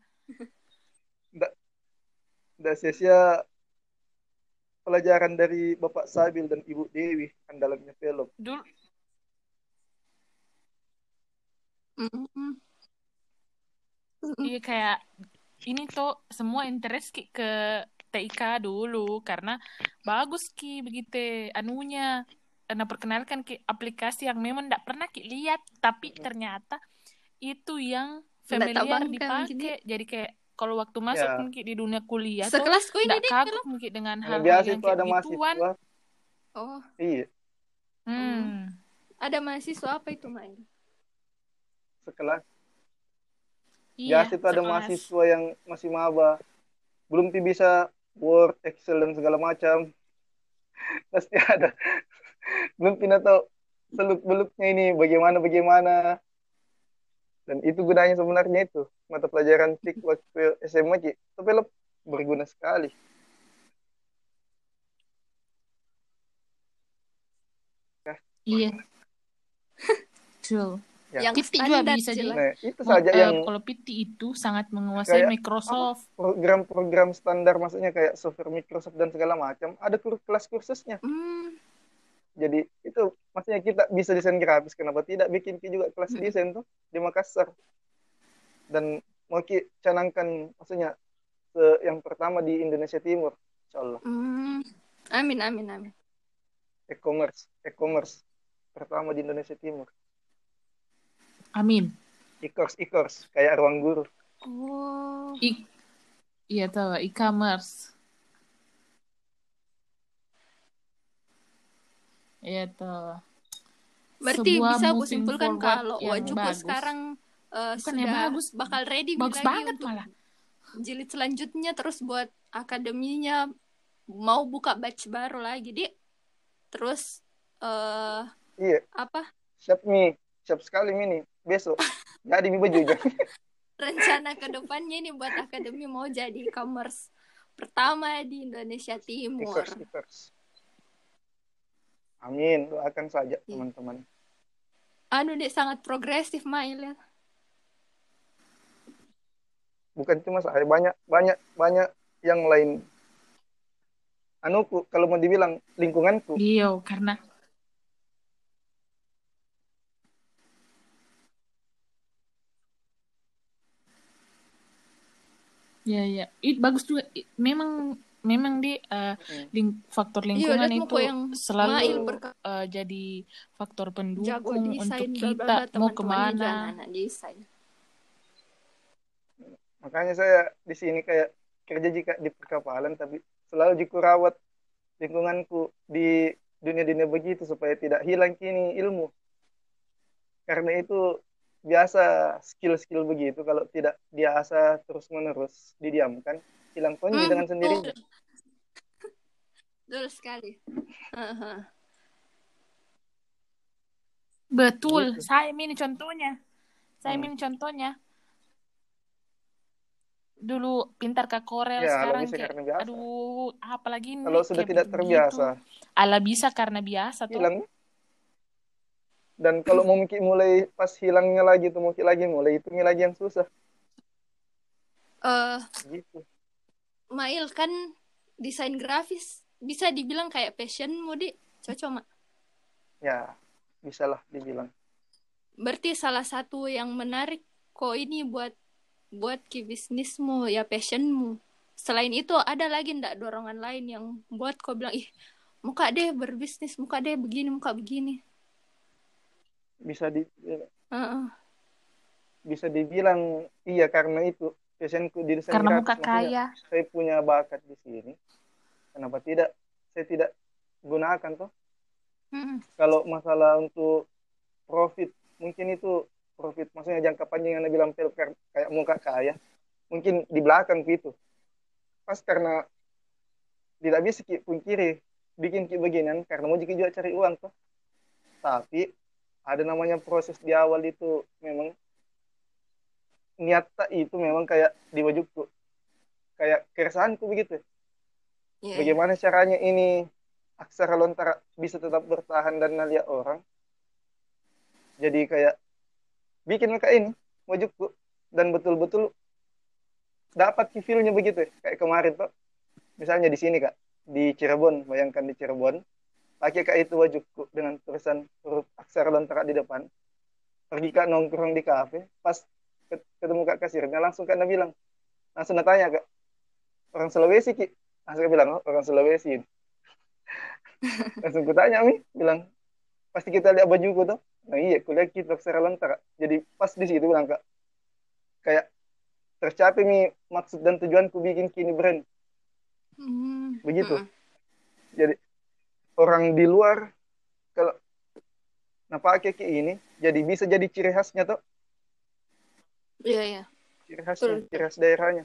Udah sia-sia pelajaran dari Bapak Sabil dan Ibu Dewi andalannya velop. Dulu. Mm-mm. Iya kayak ini tuh semua interest ki ke TIK dulu karena bagus ki begitu anunya karena perkenalkan ki aplikasi yang memang tidak pernah ki lihat tapi ternyata itu yang familiar bangga dipakai jadi kayak kalau waktu masuk Ya. mungkin di dunia kuliah tuh Sekelasku ini tidak kagum mungkin dengan biasa yang itu kayak ada gituan mahasiswa. Oh, Iya, hmm. ada mahasiswa apa itu, Main? sekelas. Iya biasa itu ada mahasiswa yang masih maba. Belum bisa Word, Excel dan segala macam. Pasti ada. Belum pina tahu seluk-beluknya ini bagaimana bagaimana. Dan itu gunanya sebenarnya itu mata pelajaran TIK waktu SMA Ki. Tapi lo berguna sekali. iya true Ya. Yang Piti juga standar bisa jelas. Nah, itu saja eh, yang kalau PT itu sangat menguasai Kayak Microsoft program-program standar maksudnya kayak software Microsoft dan segala macam ada kelas kursusnya. Hmm. Jadi itu maksudnya kita bisa desain grafis kenapa tidak bikin Ki juga kelas Hmm. desain tuh di Makassar. Dan mau Ki canangkan maksudnya se- yang pertama di Indonesia Timur, insya Allah. Hmm. Amin, amin, amin. E-commerce, e-commerce pertama di Indonesia Timur. Amin E-course, e-course kayak ruang guru. Oh. I iya tahu e-commerce. Iya tahu. Berarti Sebuah bisa aku moving simpulkan kalau Wajuku bagus. sekarang eh, Bukan ya, sudah bagus. bakal ready Bagus lagi banget untuk malah. jilid selanjutnya terus buat akademinya mau buka batch baru lagi, Dik. Terus eh Iya, apa? siap nih, siap sekali Mini. Besok jadi mi baju Rencana ke depannya ini buat akademi mau jadi e-commerce pertama di Indonesia Timur. e-course, e-course. Amin, doakan saja Iya. teman-teman. Anu Dik sangat progresif Mail ya. bukan cuma saya banyak banyak banyak yang lain anuku kalau mau dibilang lingkunganku Iya, karena Ya ya, itu bagus juga. Memang memang di eh, Hmm. ling- faktor Iya, lingkungan lihat itu yang selalu eh, jadi faktor jago pendukung desain untuk kita mau ke mana. desain. makanya saya di sini kayak kerja jika di perkapalan tapi selalu jiku rawat lingkunganku di dunia-dunia begitu supaya tidak hilang kini ilmu karena itu biasa skill-skill begitu kalau tidak diasah terus-menerus didiamkan hilang kunci Hmm, dengan sendirinya. betul. Sekali. Betul, Gitu. saya ini contohnya. Saya Hmm. ini contohnya. Dulu pintar ke Korel, Ya, sekarang bisa kayak, karena biasa. aduh, apalagi ini Kalau sudah tidak terbiasa, Ala bisa karena biasa tuh. hilang. Dan kalau mau mungkin mulai pas hilangnya lagi tuh mungkin lagi mulai itu lagi yang susah Eh, gitu. Mail kan desain grafis bisa dibilang kayak passionmu di cocok mak. Ya, bisalah dibilang. Berarti salah satu yang menarik kok ini buat buat ki bisnismu ya passionmu. Selain itu ada lagi ndak dorongan lain yang buat kau bilang ih muka deh berbisnis, muka deh begini, muka begini. Bisa di Heeh. bisa dibilang iya karena itu passionku di desain Karena muka kaya. saya punya bakat di sini. Kenapa tidak? Saya tidak gunakan toh. Kalau masalah untuk profit, mungkin itu profit. Maksudnya jangka panjang yang Anda bilang kayak muka kaya. Mungkin di belakang gitu. Pas karena tidak bisa ki pungkiri bikin ki beginian karena mau juga cari uang toh. Tapi ada namanya proses di awal itu memang niat itu memang kayak di wajibku kayak keresahanku begitu. Iya, iya. bagaimana caranya ini aksara lontara bisa tetap bertahan dan nalia orang? Jadi kayak bikin mereka ini wajibku dan betul-betul dapat feel-nya begitu kayak kemarin tuh misalnya di sini kak. Di Cirebon bayangkan di Cirebon pakai kak itu wajibku dengan tulisan huruf aksara lontara di depan. Pergi kak nongkrong di kafe. Pas ketemu kak kasirnya langsung kak bilang langsung tanya kak orang Sulawesi ki? Langsung kak bilang oh, orang Sulawesi. Langsung kutanya mi bilang pasti kita lihat bajuku tuh nah iya kuliah kita aksara lontara jadi pas di situ bilang kak kayak tercapai mi maksud dan tujuanku bikin kini brand. Hmm. begitu. jadi orang di luar kalau nah pakai kayak ini jadi bisa jadi ciri khasnya tuh Iya, iya. ciri khasnya Betul. ciri khas daerahnya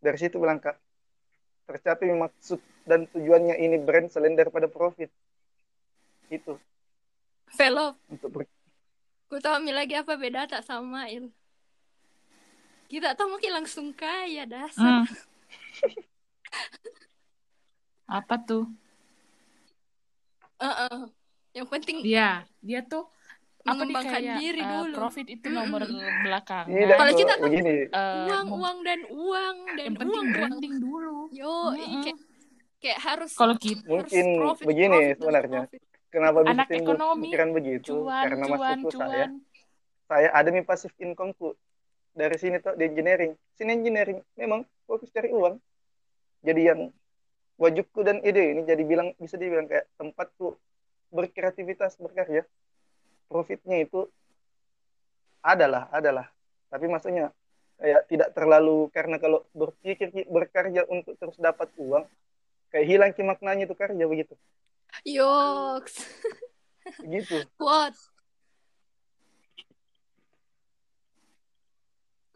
dari situ bilang kak tercapai maksud dan tujuannya ini brand selain daripada profit itu Velop. untuk ber- Ku tahu Mi lagi apa beda tak sama Mail. Kita tahu mungkin langsung kaya dasar. Hmm. Apa tuh? Heeh. Yang penting Dia, dia tuh apa nih kayak diri eh, dulu. profit itu nomor belakang. tidak Kalau tuh, kita kan- begini Eh, uang, mau- uang dan uang dan yang penting uang, uang. dulu. Yo, Mm-mm. kayak, kayak harus Kalau kita harus mungkin profit, begini profit, sebenarnya. profit. kenapa bisa Anak timbul ekonomi, pikiran begitu cuan, karena cuan, saya cuan. saya ada nih pasif incomeku dari sini tuh di engineering sini engineering memang fokus cari uang jadi yang wajibku dan ide ini jadi bilang bisa dibilang kayak tempatku berkreativitas berkarya profitnya itu adalah adalah tapi maksudnya kayak tidak terlalu karena kalau berpikir berkarya untuk terus dapat uang kayak hilang maknanya itu karya begitu Yoks. begitu What?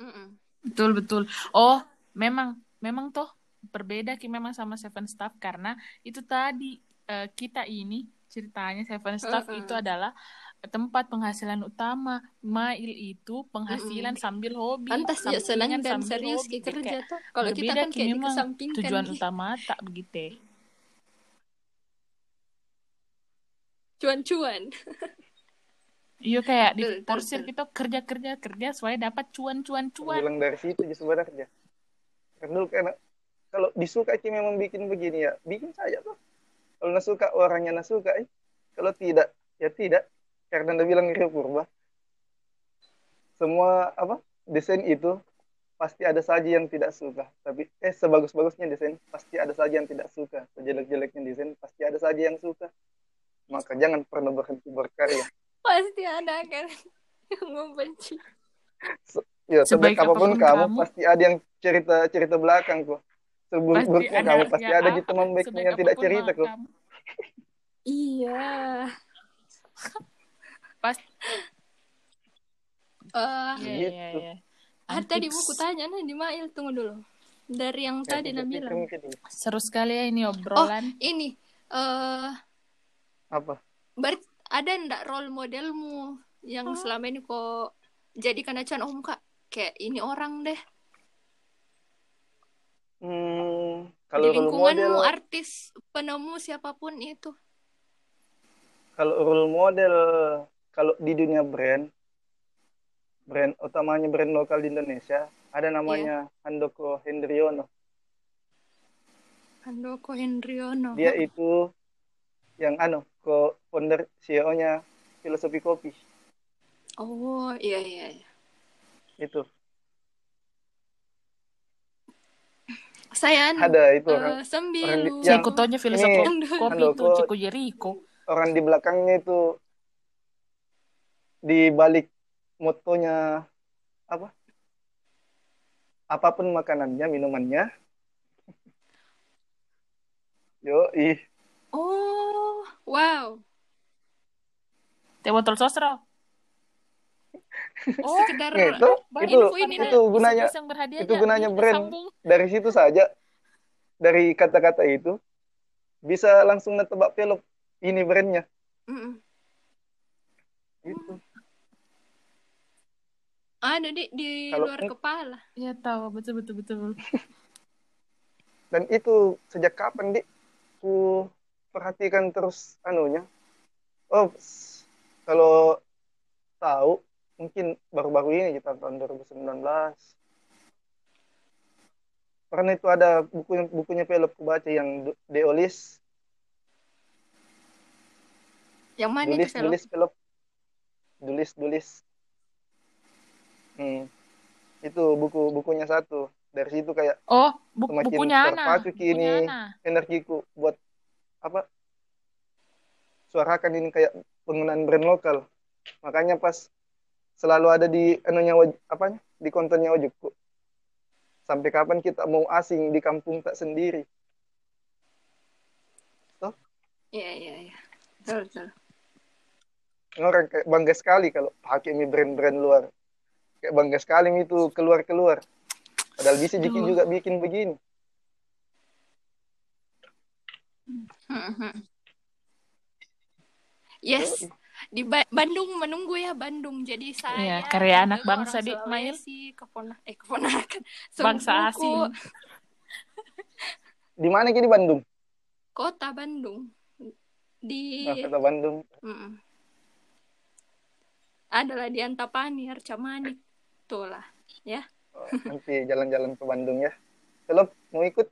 Mm-mm. Betul betul. Oh, memang memang toh berbeda ki memang sama Seven Staff karena itu tadi eh, kita ini ceritanya Seven Staff Mm-mm. itu adalah tempat penghasilan utama. Mail itu penghasilan sambil hobi. Pantas ya senang dan sambil serius hobi. ke kerja Kayak tuh. Kalau kita kan kayak dikesampingkan. tujuan Ki. utama tak begitu. Cuan-cuan. Iya kayak di porsir kita kerja kerja kerja supaya dapat cuan cuan cuan. bilang dari situ sebenarnya karena dulu karena kalau disuka Ki memang bikin begini ya bikin saja tuh kalau nak suka orangnya nak suka eh. kalau tidak ya tidak. Karena anda bilang Rio Purba. Semua apa desain itu pasti ada saja yang tidak suka. Tapi eh sebagus-bagusnya desain pasti ada saja yang tidak suka. Sejelek-jeleknya desain pasti ada saja yang suka. Maka jangan pernah berhenti berkarya. Pasti ada kan? Yang membenci. Ya, Sebaik sebaik apa pun apa pun kamu, kamu, pasti ada yang cerita cerita belakang kok. Seburuk-buruknya kamu pasti ya, ada gitu teman baikmu sebaik yang tidak cerita kok. Iya. Pas Eh, Iya, Gitu. iya, iya. ah, tadi Antips. buku tanya nih di Mail tunggu dulu. Dari yang Ya, tadi ini. Seru sekali ya ini obrolan. Ini eh apa ber- ada ndak role modelmu yang selama ini kok jadikan acuan oh kak kayak ini orang deh hmm, di kalau role lingkunganmu model artis penemu siapa pun itu. Kalau role model kalau di dunia brand brand utamanya brand lokal di Indonesia ada namanya Handoko Hendriono. Handoko Hendriono. Dia itu yang anu ko founder CEO-nya filosofi kopi. Oh iya iya iya. Itu saya ada itu eh, orang sembilu. orang di- Saya yang- ikutannya filosofi ini, kopi itu Ciko Jericho. orang di belakangnya itu di balik motonya apa? Apa pun makanannya minumannya. Yo ih oh wow. Teh botol sosro. Oh, sekedar Nah, itu itu info ini itu gunanya Iseng itu gunanya Ini brand. sambung. dari situ saja dari kata-kata itu bisa langsung netebak velop ini brandnya Mm-mm. itu ada di di Kalau- luar kepala Iya tahu betul betul betul. dan itu sejak kapan dik ku perhatikan terus anunya oh kalau tahu mungkin baru-baru ini kita tahun 2019 karena itu ada bukunya bukunya Velop ku baca yang Deolis yang mana Dulis itu Dulis Velop Dulis Dulis. Hmm. itu buku bukunya satu. Dari situ kayak Oh, bu Semakin bukunya Ana. terpacu kini. Bukunya energiku buat apa suarakan ini kayak penggunaan brand lokal. Makanya pas selalu ada di anunya apanya? Di kontennya ojekku. Sampai kapan kita mau asing di kampung tak sendiri? Iya iya iya. Betul betul. Orang kayak bangga sekali kalau pakai mi brand-brand luar. Kayak bangga sekali itu keluar-keluar. Padahal bisa bikin juga bikin begini. Yes di Ba- Bandung menunggu ya Bandung. Jadi saya Iya, karya anak bangsa, Dik, Mail. Sulawesi, kepona eh keponakan Bangsa asing. di mana ki di Bandung? Kota Bandung. Di nah, kata Bandung. Mm-mm. adalah di Antapani Arcamani tuh lah ya. Oh, nanti jalan-jalan ke Bandung ya. Velop mau ikut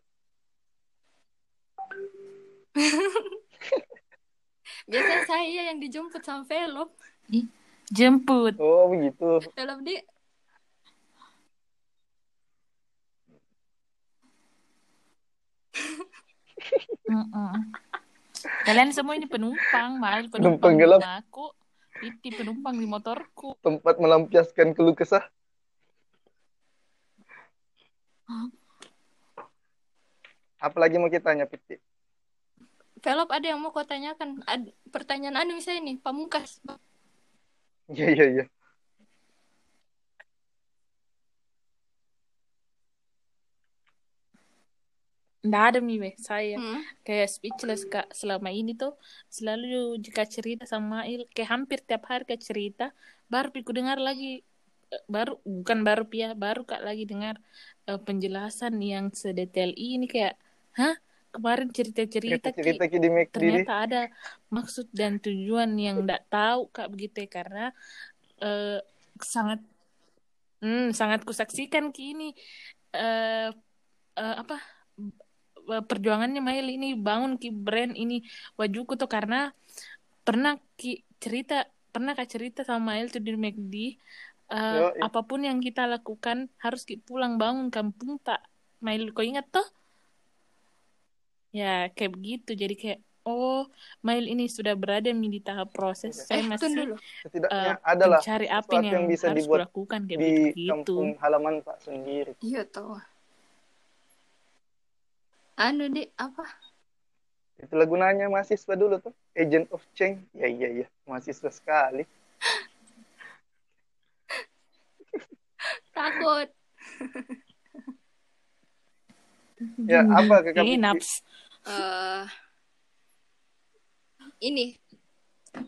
biasanya saya yang dijemput sama Velop Jemput. oh begitu Velop di Mm-mm. Kalian semua ini penumpang, Mail Penumpang gelap. rumahku. Piti penumpang di motorku. tempat melampiaskan keluh kesah. Apalagi mau kita tanya, Piti? Velop ada yang mau kau tanyakan? Ad- pertanyaan anu misalnya nih pamungkas. Iya, iya, iya. Nggak ada mi weh, saya Hmm. kayak speechless kak. Selama ini tuh selalu jika cerita sama Il kayak hampir tiap hari kayak cerita baru piku dengar lagi. Eh, baru bukan baru pia baru kak lagi dengar eh, penjelasan yang sedetail ini kayak hah kemarin cerita-cerita Ki, Cerita-cerita ki di make diri. ternyata ada maksud dan tujuan yang nggak tahu kak begitu ya karena eh, sangat hmm, sangat kusaksikan kini eh eh, apa eh, perjuangannya Mail ini bangun ki brand ini wajuku tuh karena pernah ki cerita pernah kak cerita sama Mail tuh di McD eh, Yoi. apa pun yang kita lakukan harus ki pulang bangun kampung tak Mail kau ingat tuh ya kayak begitu jadi kayak oh Mail ini sudah berada di tahap proses saya eh masih dulu Setidaknya eh, adalah mencari apa yang, yang bisa harus dibuat kayak di begitu kampung halaman Pak sendiri. iya tahu anu di apa Itulah gunanya mahasiswa dulu tuh. Agent of change. Ya, iya, iya. Mahasiswa sekali. Takut. Ya, apa ke Ini naps. Eh ini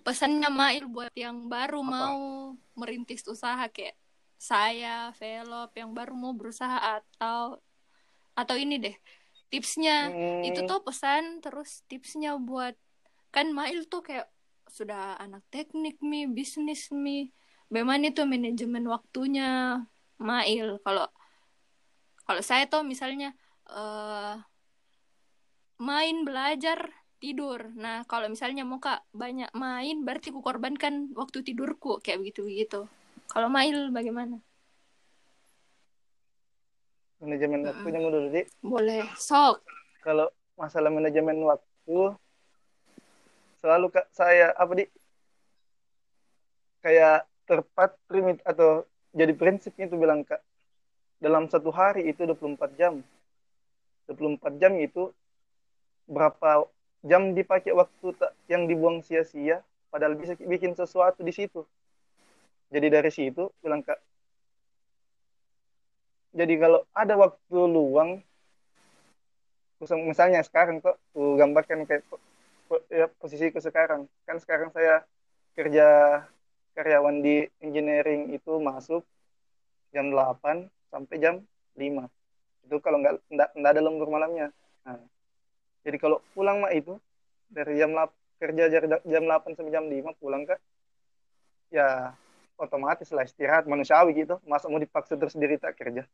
pesannya Mail buat yang baru Apa? mau merintis usaha kayak saya, Velop yang baru mau berusaha atau atau ini deh tipsnya. Hmm, itu tuh pesan terus tipsnya buat kan Mail tuh kayak sudah anak teknik mi bisnis mi bagaimana itu manajemen waktunya Mail. Kalau kalau saya tuh misalnya eh main belajar tidur. Nah kalau misalnya mau kak banyak main berarti ku korbankan waktu tidurku kayak begitu begitu kalau Mail bagaimana? Manajemen Mm-mm. waktunya dulu, boleh. Sok. Kalau masalah manajemen waktu, selalu kak saya apa di kayak terpat limit atau jadi prinsipnya itu bilang kak dalam satu hari itu 24 jam. 24 jam itu berapa jam dipakai waktu yang dibuang sia-sia padahal bisa bikin sesuatu di situ. Jadi dari situ bilang kak jadi kalau ada waktu luang misalnya sekarang kok aku gambarkan kayak ya, posisiku sekarang. Kan sekarang saya kerja karyawan di engineering itu masuk jam 8 sampai jam 5 itu kalau nggak nggak ada lembur malamnya. Nah, jadi kalau pulang mah itu dari jam 8 kerja jam 8 sampai jam 5 pulang kak ya otomatis lah istirahat manusiawi gitu. Masa mau dipaksa terus diri tak kerja?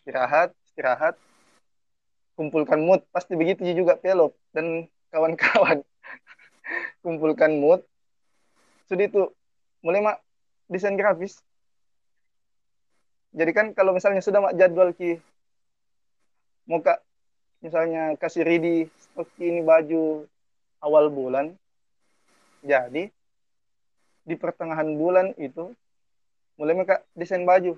Istirahat istirahat kumpulkan mood. Pasti begitu juga pelop dan kawan-kawan. Kumpulkan mood. Sudah itu mulai mak desain grafis. Jadi kan kalau misalnya sudah mak jadwal ki mau kak misalnya kasih ready stok ini baju awal bulan jadi di pertengahan bulan itu mulai mak desain baju.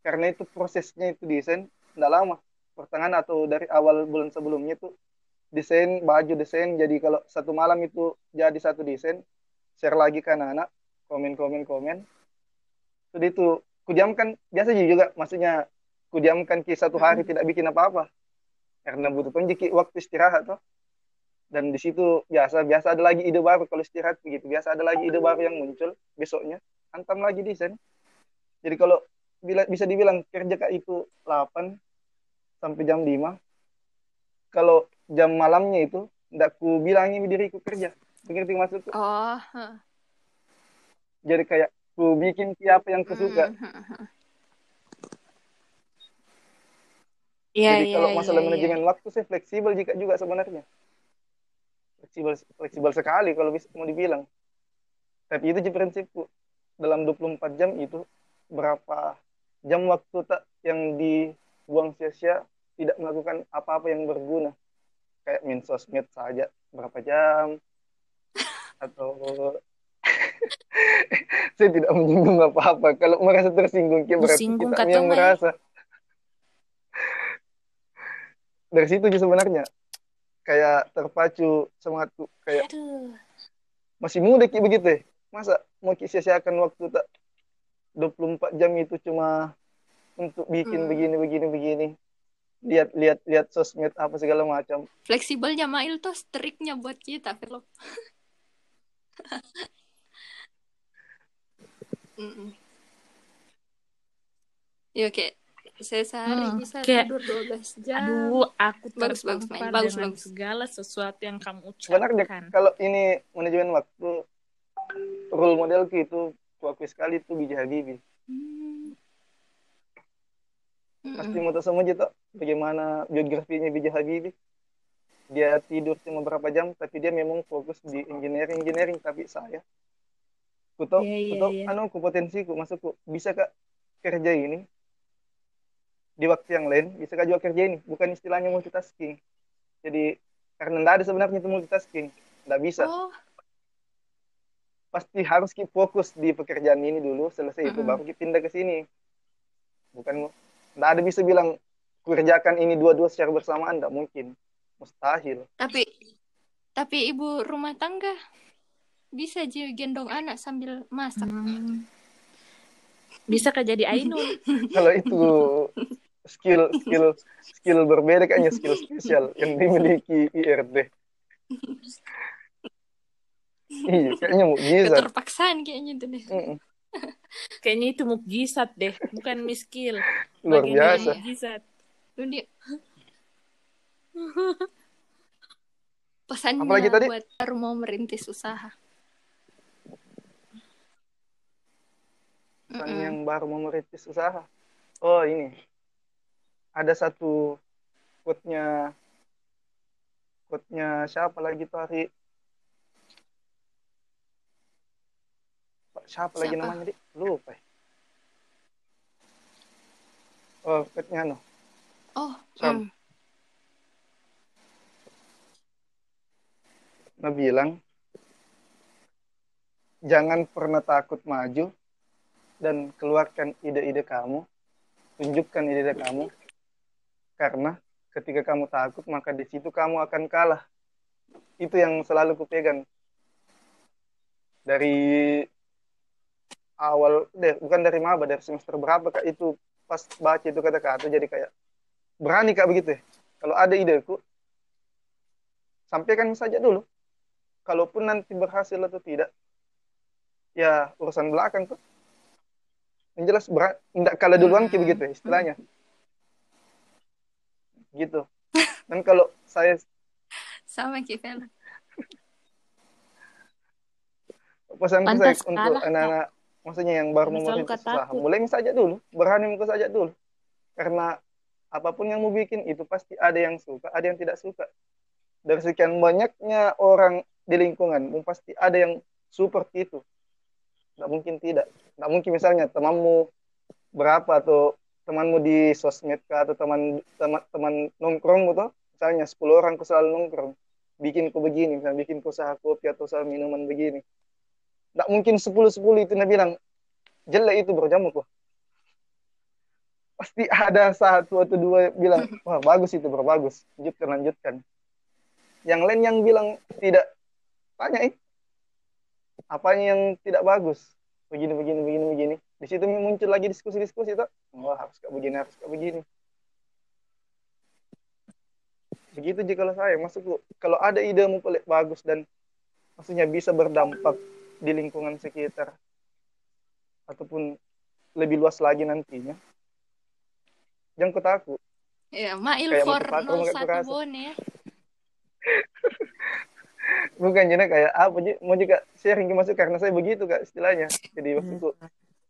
Karena itu prosesnya itu desain tidak lama. Pertengahan atau dari awal bulan sebelumnya tuh desain baju desain. Jadi kalau satu malam itu jadi satu desain share lagi ke anak-anak komen komen komen. Sudah itu kudiamkan biasa juga maksudnya kudiamkan ki satu hari tidak bikin apa-apa karena butuh penjiki waktu istirahat toh dan di situ biasa biasa ada lagi ide baru kalau istirahat begitu. Biasa ada lagi ide baru yang muncul besoknya. Hantam lagi desain jadi kalau bila bisa dibilang kerja kak itu 8 sampai jam 5 kalau jam malamnya itu ndak ku bilangi diriku kerja. Begitu maksudku oh jadi kayak ku bikin siapa yang hmm. Iya, jadi iya, kalau masalah iya. manajemen waktu sih fleksibel jika juga sebenarnya. Fleksibel fleksibel sekali kalau bisa mau dibilang. Tapi itu prinsipku. Dalam 24 jam itu berapa jam waktu tak yang dibuang sia-sia tidak melakukan apa-apa yang berguna. Kayak main sosmed saja berapa jam? Atau saya tidak menyinggung apa-apa. Kalau merasa tersinggung ya berarti kita yang merasa dari situ sih sebenarnya kayak terpacu semangatku kayak Aduh. masih muda ki begitu ya masa mau ki sia-siakan waktu tak 24 jam itu cuma untuk bikin Hmm. begini begini begini lihat lihat lihat sosmed apa segala macam fleksibelnya Mail tuh striknya buat kita Velop Mm-mm. Ya kayak saya sehari Hmm, bisa kayak- tidur 12 jam. Aduh, aku Bagus, bagus. Bagus, bagus. segala sesuatu yang kamu sebenarnya ucapkan. kalau ini manajemen waktu role modelku itu kuakui sekali itu Bija Habibie Hmm. pasti mau tahu semua aja toh bagaimana biografinya Bija Habibie dia tidur cuma berapa jam tapi dia memang fokus di engineering engineering tapi saya ku tahu Iya, ku tahu iya. anu ku potensiku maksudku bisa kak kerja ini di waktu yang lain bisa juga kerja ini bukan istilahnya multitasking. Jadi karena tidak ada sebenarnya itu multitasking. Tidak bisa. Oh, pasti harus ki fokus di pekerjaan ini dulu selesai itu Mm-mm. baru ki pindah ke sini. Bukan tidak ada bisa bilang kerjakan ini dua-dua secara bersamaan. Tidak mungkin. Mustahil. Tapi tapi ibu rumah tangga bisa aja gendong anak sambil masak. Hmm. Bisa kah jadi Ainul? Kalau itu skill skill skill berbeda kayaknya skill spesial yang dimiliki IRD. Iya, kayaknya mukjizat. Keterpaksaan kayaknya itu deh. Mm-mm. Kayaknya itu mukjizat deh, bukan miskil. Luar Bagian biasa. Mukjizat. Lu dia pesannya Apalagi tadi? buat baru mau merintis usaha. Pesan Mm-mm. yang baru mau merintis usaha. Oh ini, ada satu quote-nya, quote-nya siapa lagi tuh hari? Siapa, lagi Siapa? namanya di? Lupa. ya. Oh, quote-nya no. Oh, Sam. mm. Nah bilang, jangan pernah takut maju dan keluarkan ide-ide kamu, tunjukkan ide-ide kamu, karena ketika kamu takut maka di situ kamu akan kalah. Itu yang selalu kupegang dari awal, deh, bukan dari maba, dari semester berapa kak itu pas baca itu kata-kata jadi kayak berani kak begitu ya. Kalau ada ideku, sampaikan saja dulu kalaupun nanti berhasil atau tidak, ya urusan belakang tuh. Yang jelas berat, tidak kalah duluan Hmm. begitu ya, istilahnya. Gitu. Dan kalau saya sama Kivela. pesan saya untuk anak-anak, maksudnya yang baru mau kata usaha, mulai saja dulu, berani muka saja dulu. Karena apa pun yang mau bikin itu pasti ada yang suka, ada yang tidak suka. Dari sekian banyaknya orang di lingkungan, pasti ada yang support itu. Tidak mungkin tidak. Tidak mungkin misalnya temanmu berapa atau temanmu di sosmed kah, atau teman teman teman nongkrong gitu, misalnya 10 orang ku selalu nongkrong, bikin ku begini, misalnya bikin ku usaha kopi atau usaha minuman begini. Tidak mungkin 10-10 itu nah bilang, jelek itu berjamu kok. Pasti ada satu atau dua bilang, wah bagus itu bro, bagus. Lanjutkan, lanjutkan. Yang lain yang bilang tidak, tanya eh, apanya yang tidak bagus? Begini, begini, begini, begini. Di situ muncul lagi diskusi-diskusi tuh. Wah harus kayak begini, harus kayak begini. Begitu juga kalau saya, maksudku kalau ada ide mau pelik bagus dan maksudnya bisa berdampak di lingkungan sekitar ataupun lebih luas lagi nantinya jangan kau takut Ya, Mail Kayak for 01 kerasa. Bone ya. bukan jadi kayak apa Ji? mau juga sharing ke masuk karena saya begitu kak istilahnya jadi maksudku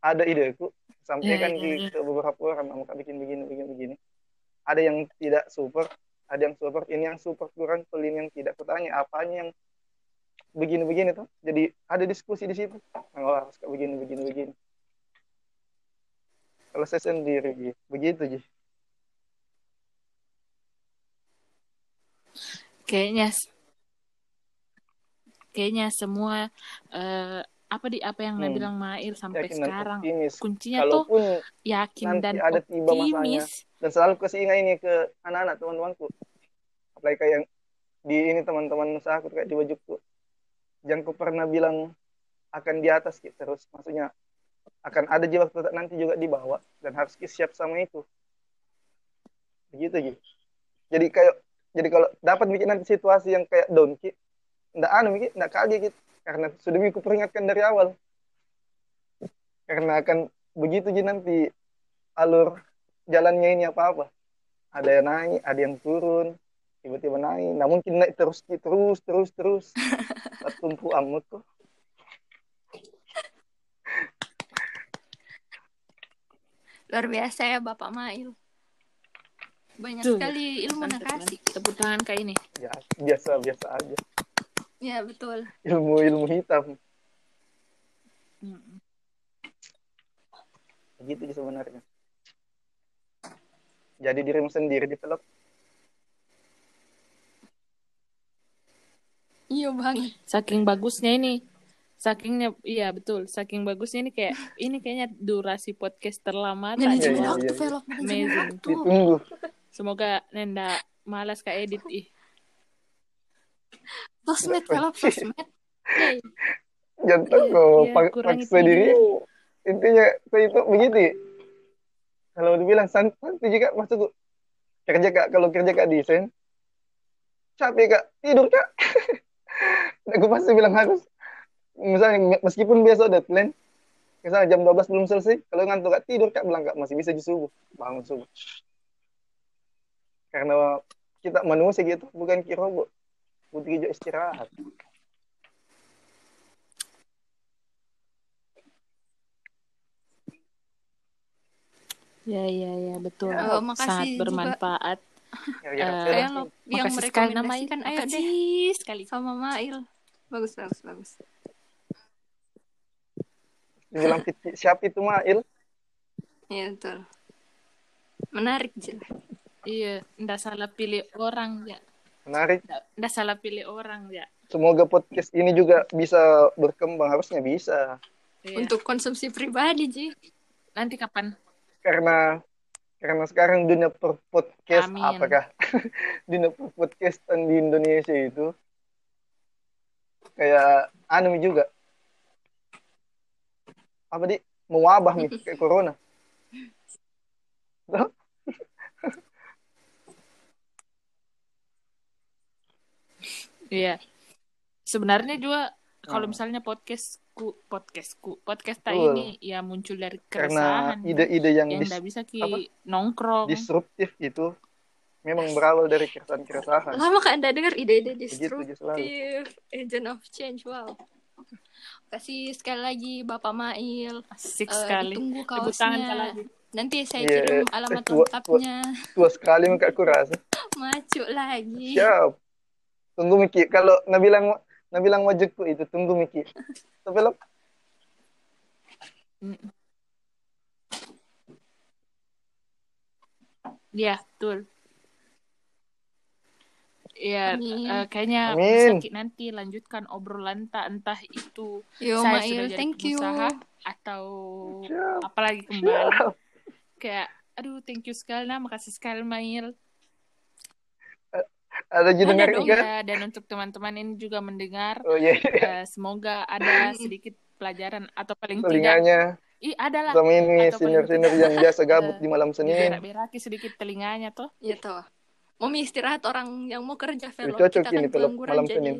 ada ideku sampaikan Ya, ya, ke, ya. ke beberapa orang mau kak bikin begini begini begini ada yang tidak support ada yang support ini yang support kurang pelin yang tidak. Kutanya apanya yang begini begini tuh? Jadi ada diskusi di situ. Oh, harus kayak begini begini begini. Kalau saya sendiri Ji, begitu Ji. Kayaknya kayaknya semua eh, apa di apa yang Hmm. bilang Mair sampai yakin sekarang? optimis. Kuncinya tuh kalaupun yakin nanti dan ada tiba masanya. optimis. dan selalu kasih ingat ini ke anak-anak teman-temanku. Apalagi kayak yang di ini teman-teman usaha aku kayak di wajibku jangan ku pernah bilang akan di atas gitu terus. Maksudnya akan ada di waktu nanti juga di bawah dan harus siap sama itu. Begitu gitu jadi kayak jadi kalau dapat bikin nanti situasi yang kayak down ki. Ndak anu ki. Ndak kaget gitu karena sudah ku peringatkan dari awal karena akan begitu ji nanti alur jalannya ini apa-apa. Ada yang naik, ada yang turun, tiba-tiba naik. Nah mungkin naik terus, terus, terus, terus. Tumpu amut kok. Luar biasa ya Bapak Mail. Banyak Tuh, sekali ilmu nakasih. Tepuk tangan kayak ini. Ya, biasa, biasa aja. Ya, betul. Ilmu-ilmu hitam. Mm-mm. Begitu sih sebenarnya. Jadi dirimu sendiri dipeluk. Iya banget. Saking bagusnya ini. Sakingnya iya betul. Saking bagusnya ini kayak ini kayaknya durasi podcast terlama Manajemen iya, iya, waktu, iya. Amazing. Ditunggu. Semoga Nenda malas kak edit ih. Sosmed, velop, sosmed. Jangan kok paksa dirimu. intinya saya itu begitu. Kalau dibilang santai juga maksudku kerja kak? Kalau kerja kak desain. Capek kak. Tidur kak. Aku pasti bilang harus. Misalnya meskipun biasa deadline misalnya jam 12 belum selesai kalau ngantuk kak tidur kak bilang kak masih bisa di subuh. Bangun subuh. Karena kita manusia gitu bukan kirobot butuh juga istirahat Ya, ya, ya, betul. Oh, makasih Sangat juga. bermanfaat. ya, ya, ya, Kayak ya. lo yang Makasih sekali merekomendasikan ayo deh sekali. sama Mail. Bagus bagus bagus. dibilang piti- siapa itu Mail Iya betul. Menarik jelas. Iya, ndak salah pilih orang ya. Menarik ndak salah pilih orang ya. semoga podcast ini juga bisa berkembang harusnya bisa Iya. Untuk konsumsi pribadi Ji. nanti kapan? karena karena sekarang dunia per podcast Amin. apakah dunia per podcastan di Indonesia itu kayak anu juga apa di mewabah nih kayak corona Iya. Sebenarnya juga kalau Hmm. misalnya podcastku, podcastku, podcast Betul. ini ya muncul dari karena keresahan. ide-ide yang yang dis- ndak bisa ki apa? nongkrong. disruptif itu memang berawal dari keresahan-keresahan Lama kan anda dengar ide-ide destruktif, agent of change. Wow. Kasih sekali lagi Bapak Mail. Asik Eh, sekali. tangan kaosnya. sekali lagi. Nanti saya Iya, kirim alamat tua- tua- lengkapnya. tua sekali muka aku rasa Macu lagi. siap tunggu Miki kalau Nabilang Nabilang wajibku itu tunggu Miki tapi lo Mm. Iya, betul. Iya, eh, kayaknya Amin. ki- nanti lanjutkan obrolan tak entah itu Yo saya sudah jadi thank you. atau apalagi kembali kayak aduh thank you sekali nah makasih sekali Mail ada juga dengar dong, ya dan untuk teman-teman ini juga mendengar oh iya. eh, semoga ada sedikit pelajaran atau paling tidak telinganya. Ih adalah sama ini Atau paling senior-senior tidak, yang biasa gabut di malam Senin. Berak-beraki sedikit telinganya toh. Iya toh. Mau istirahat orang yang mau kerja velop. cocok Kita ini kan malam jadi. Senin.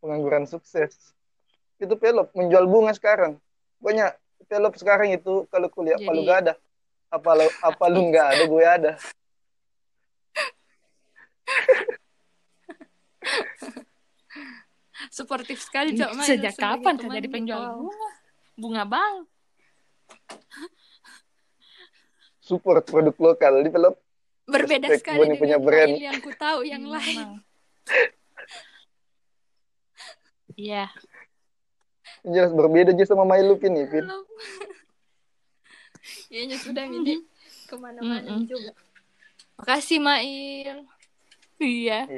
pengangguran sukses. Itu pelop menjual bunga sekarang. Banyak pelop sekarang itu kalau kuliah Jadi- apa lu gak ada apa lu apa lu nggak ada gue ada Suportif sekali Cok Mail sejak kapan teman. kau jadi penjual bunga bunga bang support produk lokal di pelop Berbeda Respect, sekali Boni punya dengan brand. Yang ku tahu yang Hmm, lain. Iya, jelas berbeda aja sama My Look ini Pin. Velop. Kayaknya sudah Midi ke mana-mana Mm-mm. juga. Makasih Mail. iya,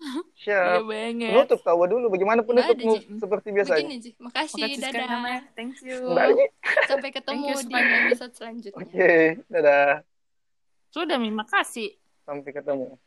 siap iya banget. penutup tawa dulu bagaimana penutupmu Ji. seperti biasanya Begini Ji. Makasih, Makasih dadah. namanya. Thank you. Ji. Sampai ketemu you, di episode selanjutnya. oke dadah Sudah, Mi, makasih. sampai ketemu